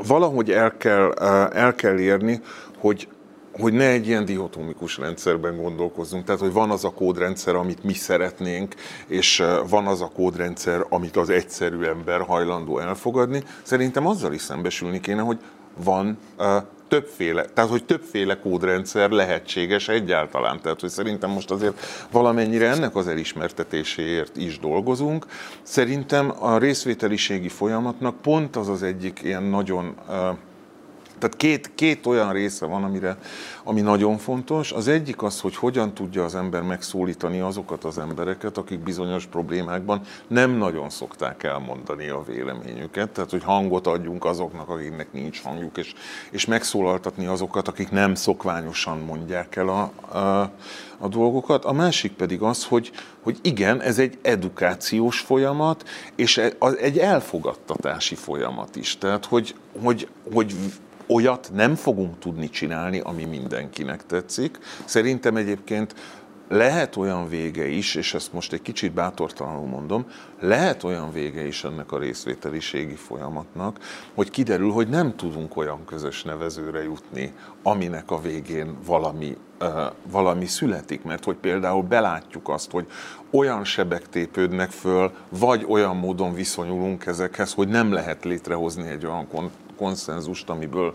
valahogy el kell, el kell érni, hogy, hogy ne egy ilyen dihotomikus rendszerben gondolkozzunk. Tehát, hogy van az a kódrendszer, amit mi szeretnénk, és van az a kódrendszer, amit az egyszerű ember hajlandó elfogadni. Szerintem azzal is szembesülni kéne, hogy van többféle, tehát hogy többféle kódrendszer lehetséges egyáltalán. Tehát, hogy szerintem most azért valamennyire ennek az elismertetéséért is dolgozunk. Szerintem a részvételiségi folyamatnak pont az az egyik ilyen nagyon tehát két, két olyan része van, amire, ami nagyon fontos. Az egyik az, hogy hogyan tudja az ember megszólítani azokat az embereket, akik bizonyos problémákban nem nagyon szokták elmondani a véleményüket. Tehát, hogy hangot adjunk azoknak, akiknek nincs hangjuk, és, és megszólaltatni azokat, akik nem szokványosan mondják el a, a, a dolgokat. A másik pedig az, hogy, hogy igen, ez egy edukációs folyamat, és e, egy elfogadtatási folyamat is. Tehát, hogy, hogy, hogy olyat nem fogunk tudni csinálni, ami mindenkinek tetszik. Szerintem egyébként lehet olyan vége is, és ezt most egy kicsit bátortalanul mondom, lehet olyan vége is ennek a részvételiségi folyamatnak, hogy kiderül, hogy nem tudunk olyan közös nevezőre jutni, aminek a végén valami, uh, valami születik, mert hogy például belátjuk azt, hogy olyan sebek tépődnek föl, vagy olyan módon viszonyulunk ezekhez, hogy nem lehet létrehozni egy olyan konszenzust, amiből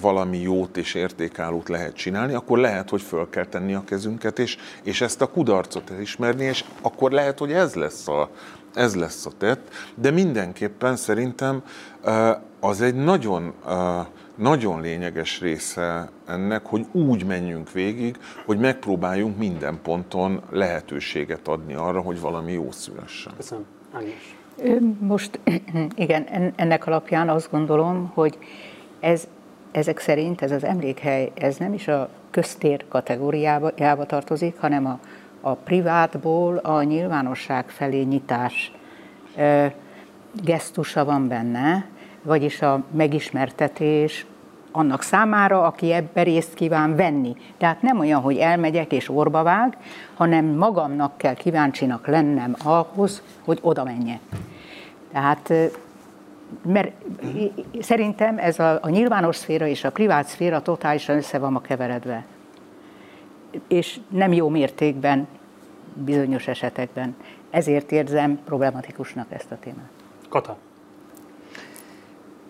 valami jót és értékállót lehet csinálni, akkor lehet, hogy föl kell tenni a kezünket, és, és ezt a kudarcot elismerni, és akkor lehet, hogy ez lesz a, ez lesz a tett, de mindenképpen szerintem az egy nagyon nagyon lényeges része ennek, hogy úgy menjünk végig, hogy megpróbáljunk minden ponton lehetőséget adni arra, hogy valami jó szülessen. Köszönöm. Ágnes. Most [CLEARS THROAT] igen, ennek alapján azt gondolom, hogy ez, ezek szerint ez az emlékhely, ez nem is a köztér kategóriába tartozik, hanem a, a privátból a nyilvánosság felé nyitás e, gesztusa van benne, vagyis a megismertetés, annak számára, aki ebbe részt kíván venni. Tehát nem olyan, hogy elmegyek és orba vág, hanem magamnak kell kíváncsinak lennem ahhoz, hogy oda menjek. Tehát mert szerintem ez a, a nyilvános szféra és a privát szféra totálisan össze van ma keveredve. És nem jó mértékben bizonyos esetekben. Ezért érzem problematikusnak ezt a témát. Kata.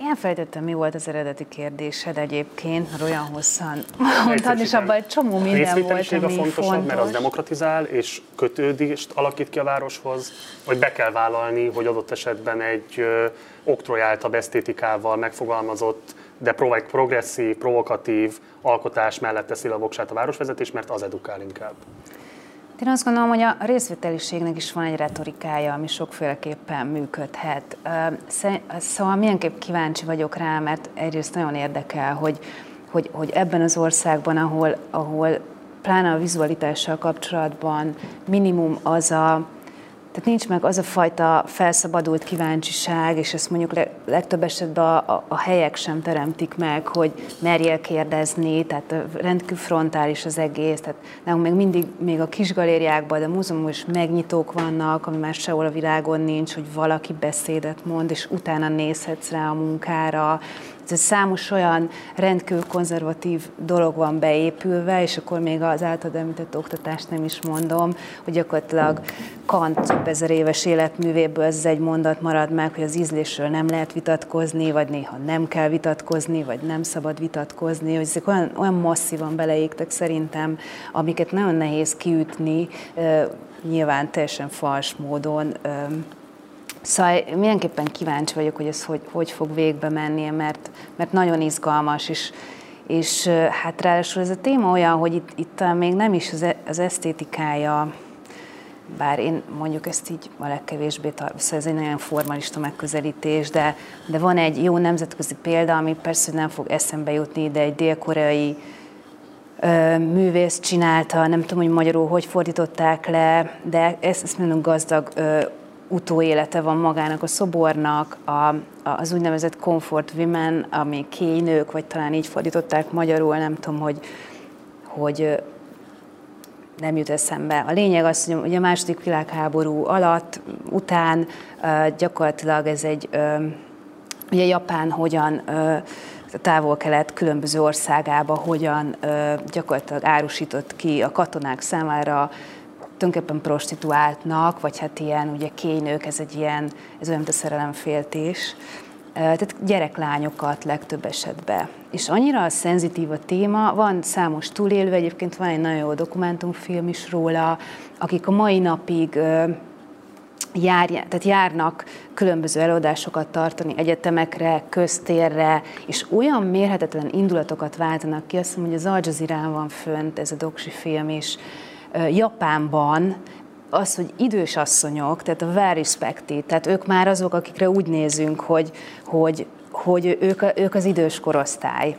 Én fejtettem, mi volt az eredeti kérdésed egyébként, mert olyan hosszan mondtad, és abban egy csomó minden volt, ami a fontosabb, fontos. mert az demokratizál, és kötődést alakít ki a városhoz, vagy be kell vállalni, hogy adott esetben egy oktrojáltabb esztétikával megfogalmazott, de progresszív, provokatív alkotás mellett teszi a voksát a városvezetés, mert az edukál inkább. Én azt gondolom, hogy a részvételiségnek is van egy retorikája, ami sokféleképpen működhet. Szóval milyenképp kíváncsi vagyok rá, mert egyrészt nagyon érdekel, hogy, hogy, hogy ebben az országban, ahol, ahol pláne a vizualitással kapcsolatban minimum az a tehát nincs meg az a fajta felszabadult kíváncsiság, és ezt mondjuk legtöbb esetben a, a, a helyek sem teremtik meg, hogy merjél kérdezni, tehát rendkívül frontális az egész, tehát nálunk még mindig, még a kis galériákban, de múzeumban is megnyitók vannak, ami már sehol a világon nincs, hogy valaki beszédet mond, és utána nézhetsz rá a munkára, ez számos olyan rendkívül konzervatív dolog van beépülve, és akkor még az általad említett oktatást nem is mondom, hogy gyakorlatilag Kant több ezer éves életművéből ez egy mondat marad meg, hogy az ízlésről nem lehet vitatkozni, vagy néha nem kell vitatkozni, vagy nem szabad vitatkozni, hogy ezek olyan, olyan masszívan beleégtek szerintem, amiket nagyon nehéz kiütni, nyilván teljesen fals módon, Szóval mindenképpen kíváncsi vagyok, hogy ez hogy, hogy fog végbe menni, mert, mert nagyon izgalmas, és, és hát ráadásul ez a téma olyan, hogy itt, itt még nem is az, e, az esztétikája, bár én mondjuk ezt így a legkevésbé tartom, szóval ez egy nagyon formalista megközelítés, de, de van egy jó nemzetközi példa, ami persze nem fog eszembe jutni, de egy dél-koreai művész csinálta, nem tudom, hogy magyarul hogy fordították le, de ezt, ezt mondom gazdag ö, utóélete van magának a szobornak, a, az úgynevezett comfort women, ami kénynők, vagy talán így fordították magyarul, nem tudom, hogy, hogy nem jut eszembe. A lényeg az, hogy a második világháború alatt, után gyakorlatilag ez egy, ugye Japán hogyan a távol-kelet különböző országába hogyan gyakorlatilag árusított ki a katonák számára tulajdonképpen prostituáltnak, vagy hát ilyen ugye kénynők, ez egy ilyen, ez olyan, mint a szerelemféltés. Tehát gyereklányokat legtöbb esetben. És annyira szenzitív a téma, van számos túlélő, egyébként van egy nagyon jó dokumentumfilm is róla, akik a mai napig jár, tehát járnak különböző előadásokat tartani egyetemekre, köztérre, és olyan mérhetetlen indulatokat váltanak ki, azt hiszem, hogy az Al van fönt ez a doksi film is, Japánban az, hogy idős asszonyok, tehát a respected, tehát ők már azok, akikre úgy nézünk, hogy, hogy, hogy ők, ők az idős korosztály.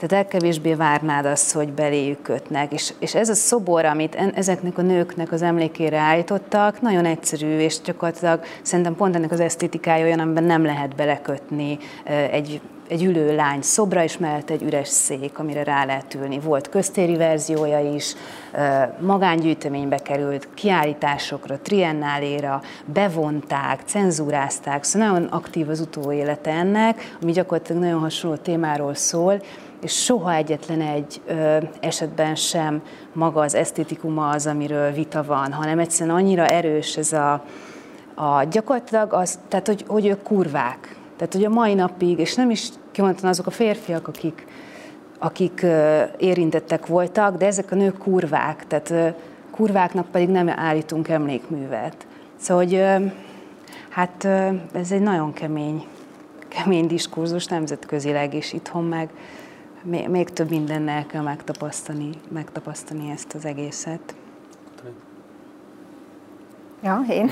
Tehát legkevésbé várnád azt, hogy beléjük kötnek. És, és ez a szobor, amit en, ezeknek a nőknek az emlékére állítottak, nagyon egyszerű, és gyakorlatilag szerintem pont ennek az esztétikája olyan, amiben nem lehet belekötni egy egy ülő lány szobra, és mellett egy üres szék, amire rá lehet ülni. Volt köztéri verziója is, magángyűjteménybe került, kiállításokra, triennáléra, bevonták, cenzúrázták, szóval nagyon aktív az utóélete ennek, ami gyakorlatilag nagyon hasonló témáról szól, és soha egyetlen egy ö, esetben sem maga az esztétikuma az, amiről vita van, hanem egyszerűen annyira erős ez a, a gyakorlatilag az, tehát hogy, hogy ők kurvák. Tehát, hogy a mai napig, és nem is kimondottan azok a férfiak, akik, akik érintettek voltak, de ezek a nők kurvák, tehát kurváknak pedig nem állítunk emlékművet. Szóval, hogy hát ez egy nagyon kemény, kemény diskurzus nemzetközileg, és itthon meg még több mindennel kell megtapasztani, megtapasztani ezt az egészet. Ja, én,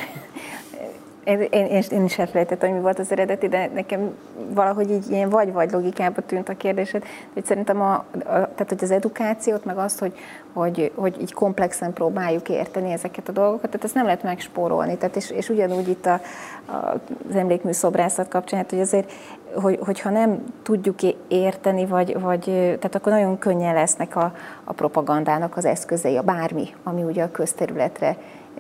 én, én, én is elfelejtettem, hogy mi volt az eredeti, de nekem valahogy így ilyen vagy-vagy logikába tűnt a kérdésed. Hogy szerintem a, a, tehát, hogy az edukációt, meg azt, hogy, hogy, hogy így komplexen próbáljuk érteni ezeket a dolgokat, tehát ezt nem lehet megspórolni. Tehát és, és ugyanúgy itt a, a, az emlékmű szobrászat kapcsán, hát, hogy azért hogy, hogyha nem tudjuk érteni, vagy, vagy tehát akkor nagyon könnyen lesznek a, a propagandának az eszközei, a bármi, ami ugye a közterületre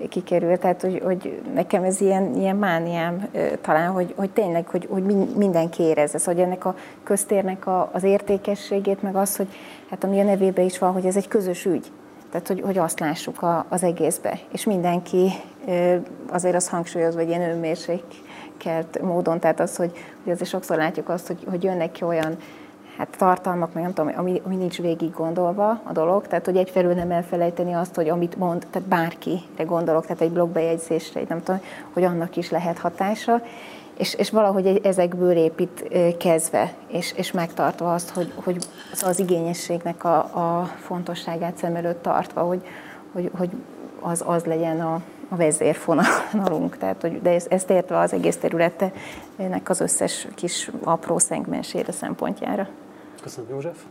kikerül. Tehát, hogy, hogy nekem ez ilyen, ilyen mániám talán, hogy, hogy tényleg, hogy, hogy mindenki érezze, szóval, hogy ennek a köztérnek a, az értékességét, meg az, hogy hát ami a nevében is van, hogy ez egy közös ügy. Tehát, hogy, hogy azt lássuk a, az egészbe. És mindenki azért az hangsúlyoz, hogy ilyen önmérsékelt módon, tehát az, hogy, hogy azért sokszor látjuk azt, hogy, hogy jönnek ki olyan hát tartalmak, meg nem tudom, ami, ami nincs végig gondolva a dolog, tehát hogy egyfelől nem elfelejteni azt, hogy amit mond, tehát bárkire gondolok, tehát egy blogbejegyzésre, nem tudom, hogy annak is lehet hatása, és, és valahogy ezekből épít kezdve, és, és megtartva azt, hogy, hogy az igényességnek a, a fontosságát szem előtt tartva, hogy, hogy, hogy az, az legyen a, a vezérfonalunk. [LAUGHS] Tehát, hogy, de ezt, ezt értve az egész területenek az összes kis apró szegmensére szempontjára. Köszönöm, József.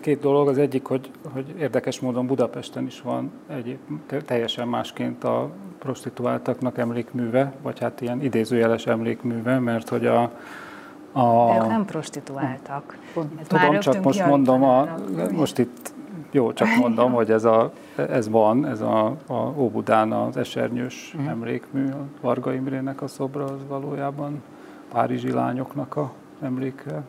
Két dolog. Az egyik, hogy, hogy érdekes módon Budapesten is van egy teljesen másként a prostituáltaknak emlékműve, vagy hát ilyen idézőjeles emlékműve, mert hogy a, a... De ők nem prostituáltak. Tudom, csak most mondom, a, most itt jó, csak mondom, hogy ez, a, ez van, ez a, a Óbudán az esernyős mm. emlékmű, a Varga Imrének a szobra, az valójában párizsi lányoknak a emléke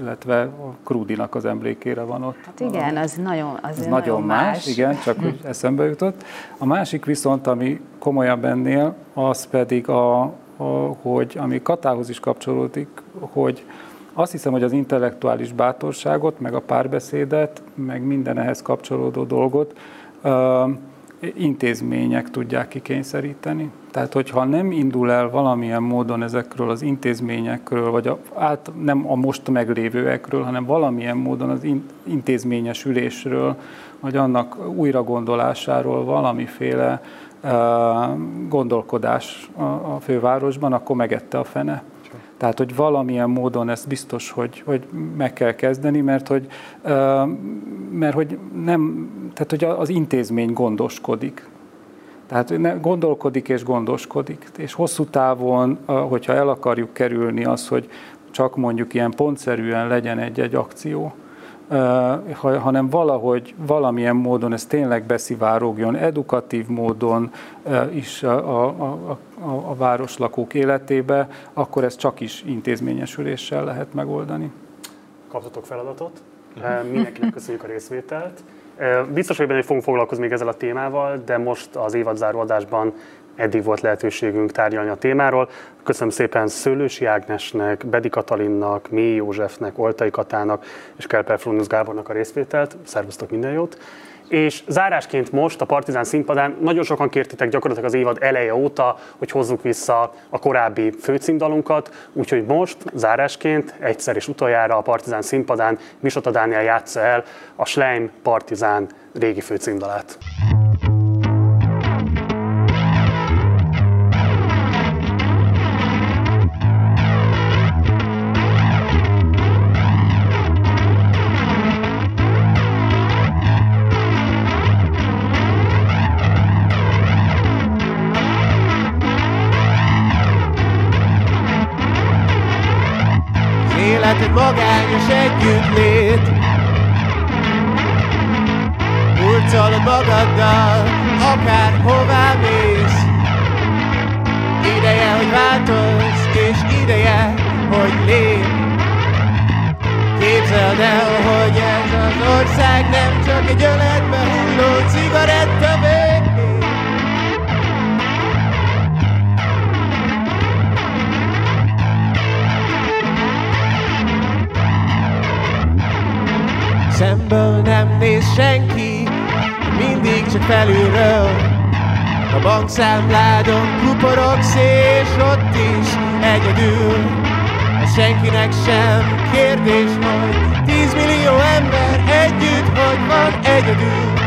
illetve a Krudinak az emlékére van ott. Hát igen, az nagyon, az nagyon, nagyon más. más. Igen, csak hogy eszembe jutott. A másik viszont, ami komolyabb ennél, az pedig, a, a, hogy ami Katához is kapcsolódik, hogy azt hiszem, hogy az intellektuális bátorságot, meg a párbeszédet, meg minden ehhez kapcsolódó dolgot intézmények tudják kikényszeríteni. Tehát, hogyha nem indul el valamilyen módon ezekről az intézményekről, vagy a, át, nem a most meglévőekről, hanem valamilyen módon az in, intézményesülésről, vagy annak újra gondolásáról valamiféle uh, gondolkodás a, a fővárosban, akkor megette a fene. Tehát, hogy valamilyen módon ezt biztos, hogy, hogy meg kell kezdeni, mert hogy, mert hogy nem, tehát hogy az intézmény gondoskodik. Tehát gondolkodik és gondoskodik. És hosszú távon, hogyha el akarjuk kerülni azt, hogy csak mondjuk ilyen pontszerűen legyen egy-egy akció, hanem valahogy valamilyen módon ez tényleg beszivárogjon, edukatív módon is a, a, a, a városlakók életébe, akkor ez csak is intézményesüléssel lehet megoldani. Kaptatok feladatot, mindenkinek köszönjük a részvételt. Biztos, hogy benne fogunk foglalkozni még ezzel a témával, de most az évadzáró adásban eddig volt lehetőségünk tárgyalni a témáról. Köszönöm szépen Szőlősi Ágnesnek, Bedi Katalinnak, Mély Józsefnek, Oltai Katának és Kelper Frunusz Gábornak a részvételt. Szervusztok minden jót! És zárásként most a Partizán színpadán nagyon sokan kértitek gyakorlatilag az évad eleje óta, hogy hozzuk vissza a korábbi főcímdalunkat, úgyhogy most zárásként egyszer és utoljára a Partizán színpadán Misota Dániel játsza el a Schleim Partizán régi főcímdalát. Morgan, you shake, you bleed. Bankszámládon kuporogsz, és ott is egyedül. Ez senkinek sem kérdés, hogy tízmillió ember együtt, hogy van egyedül.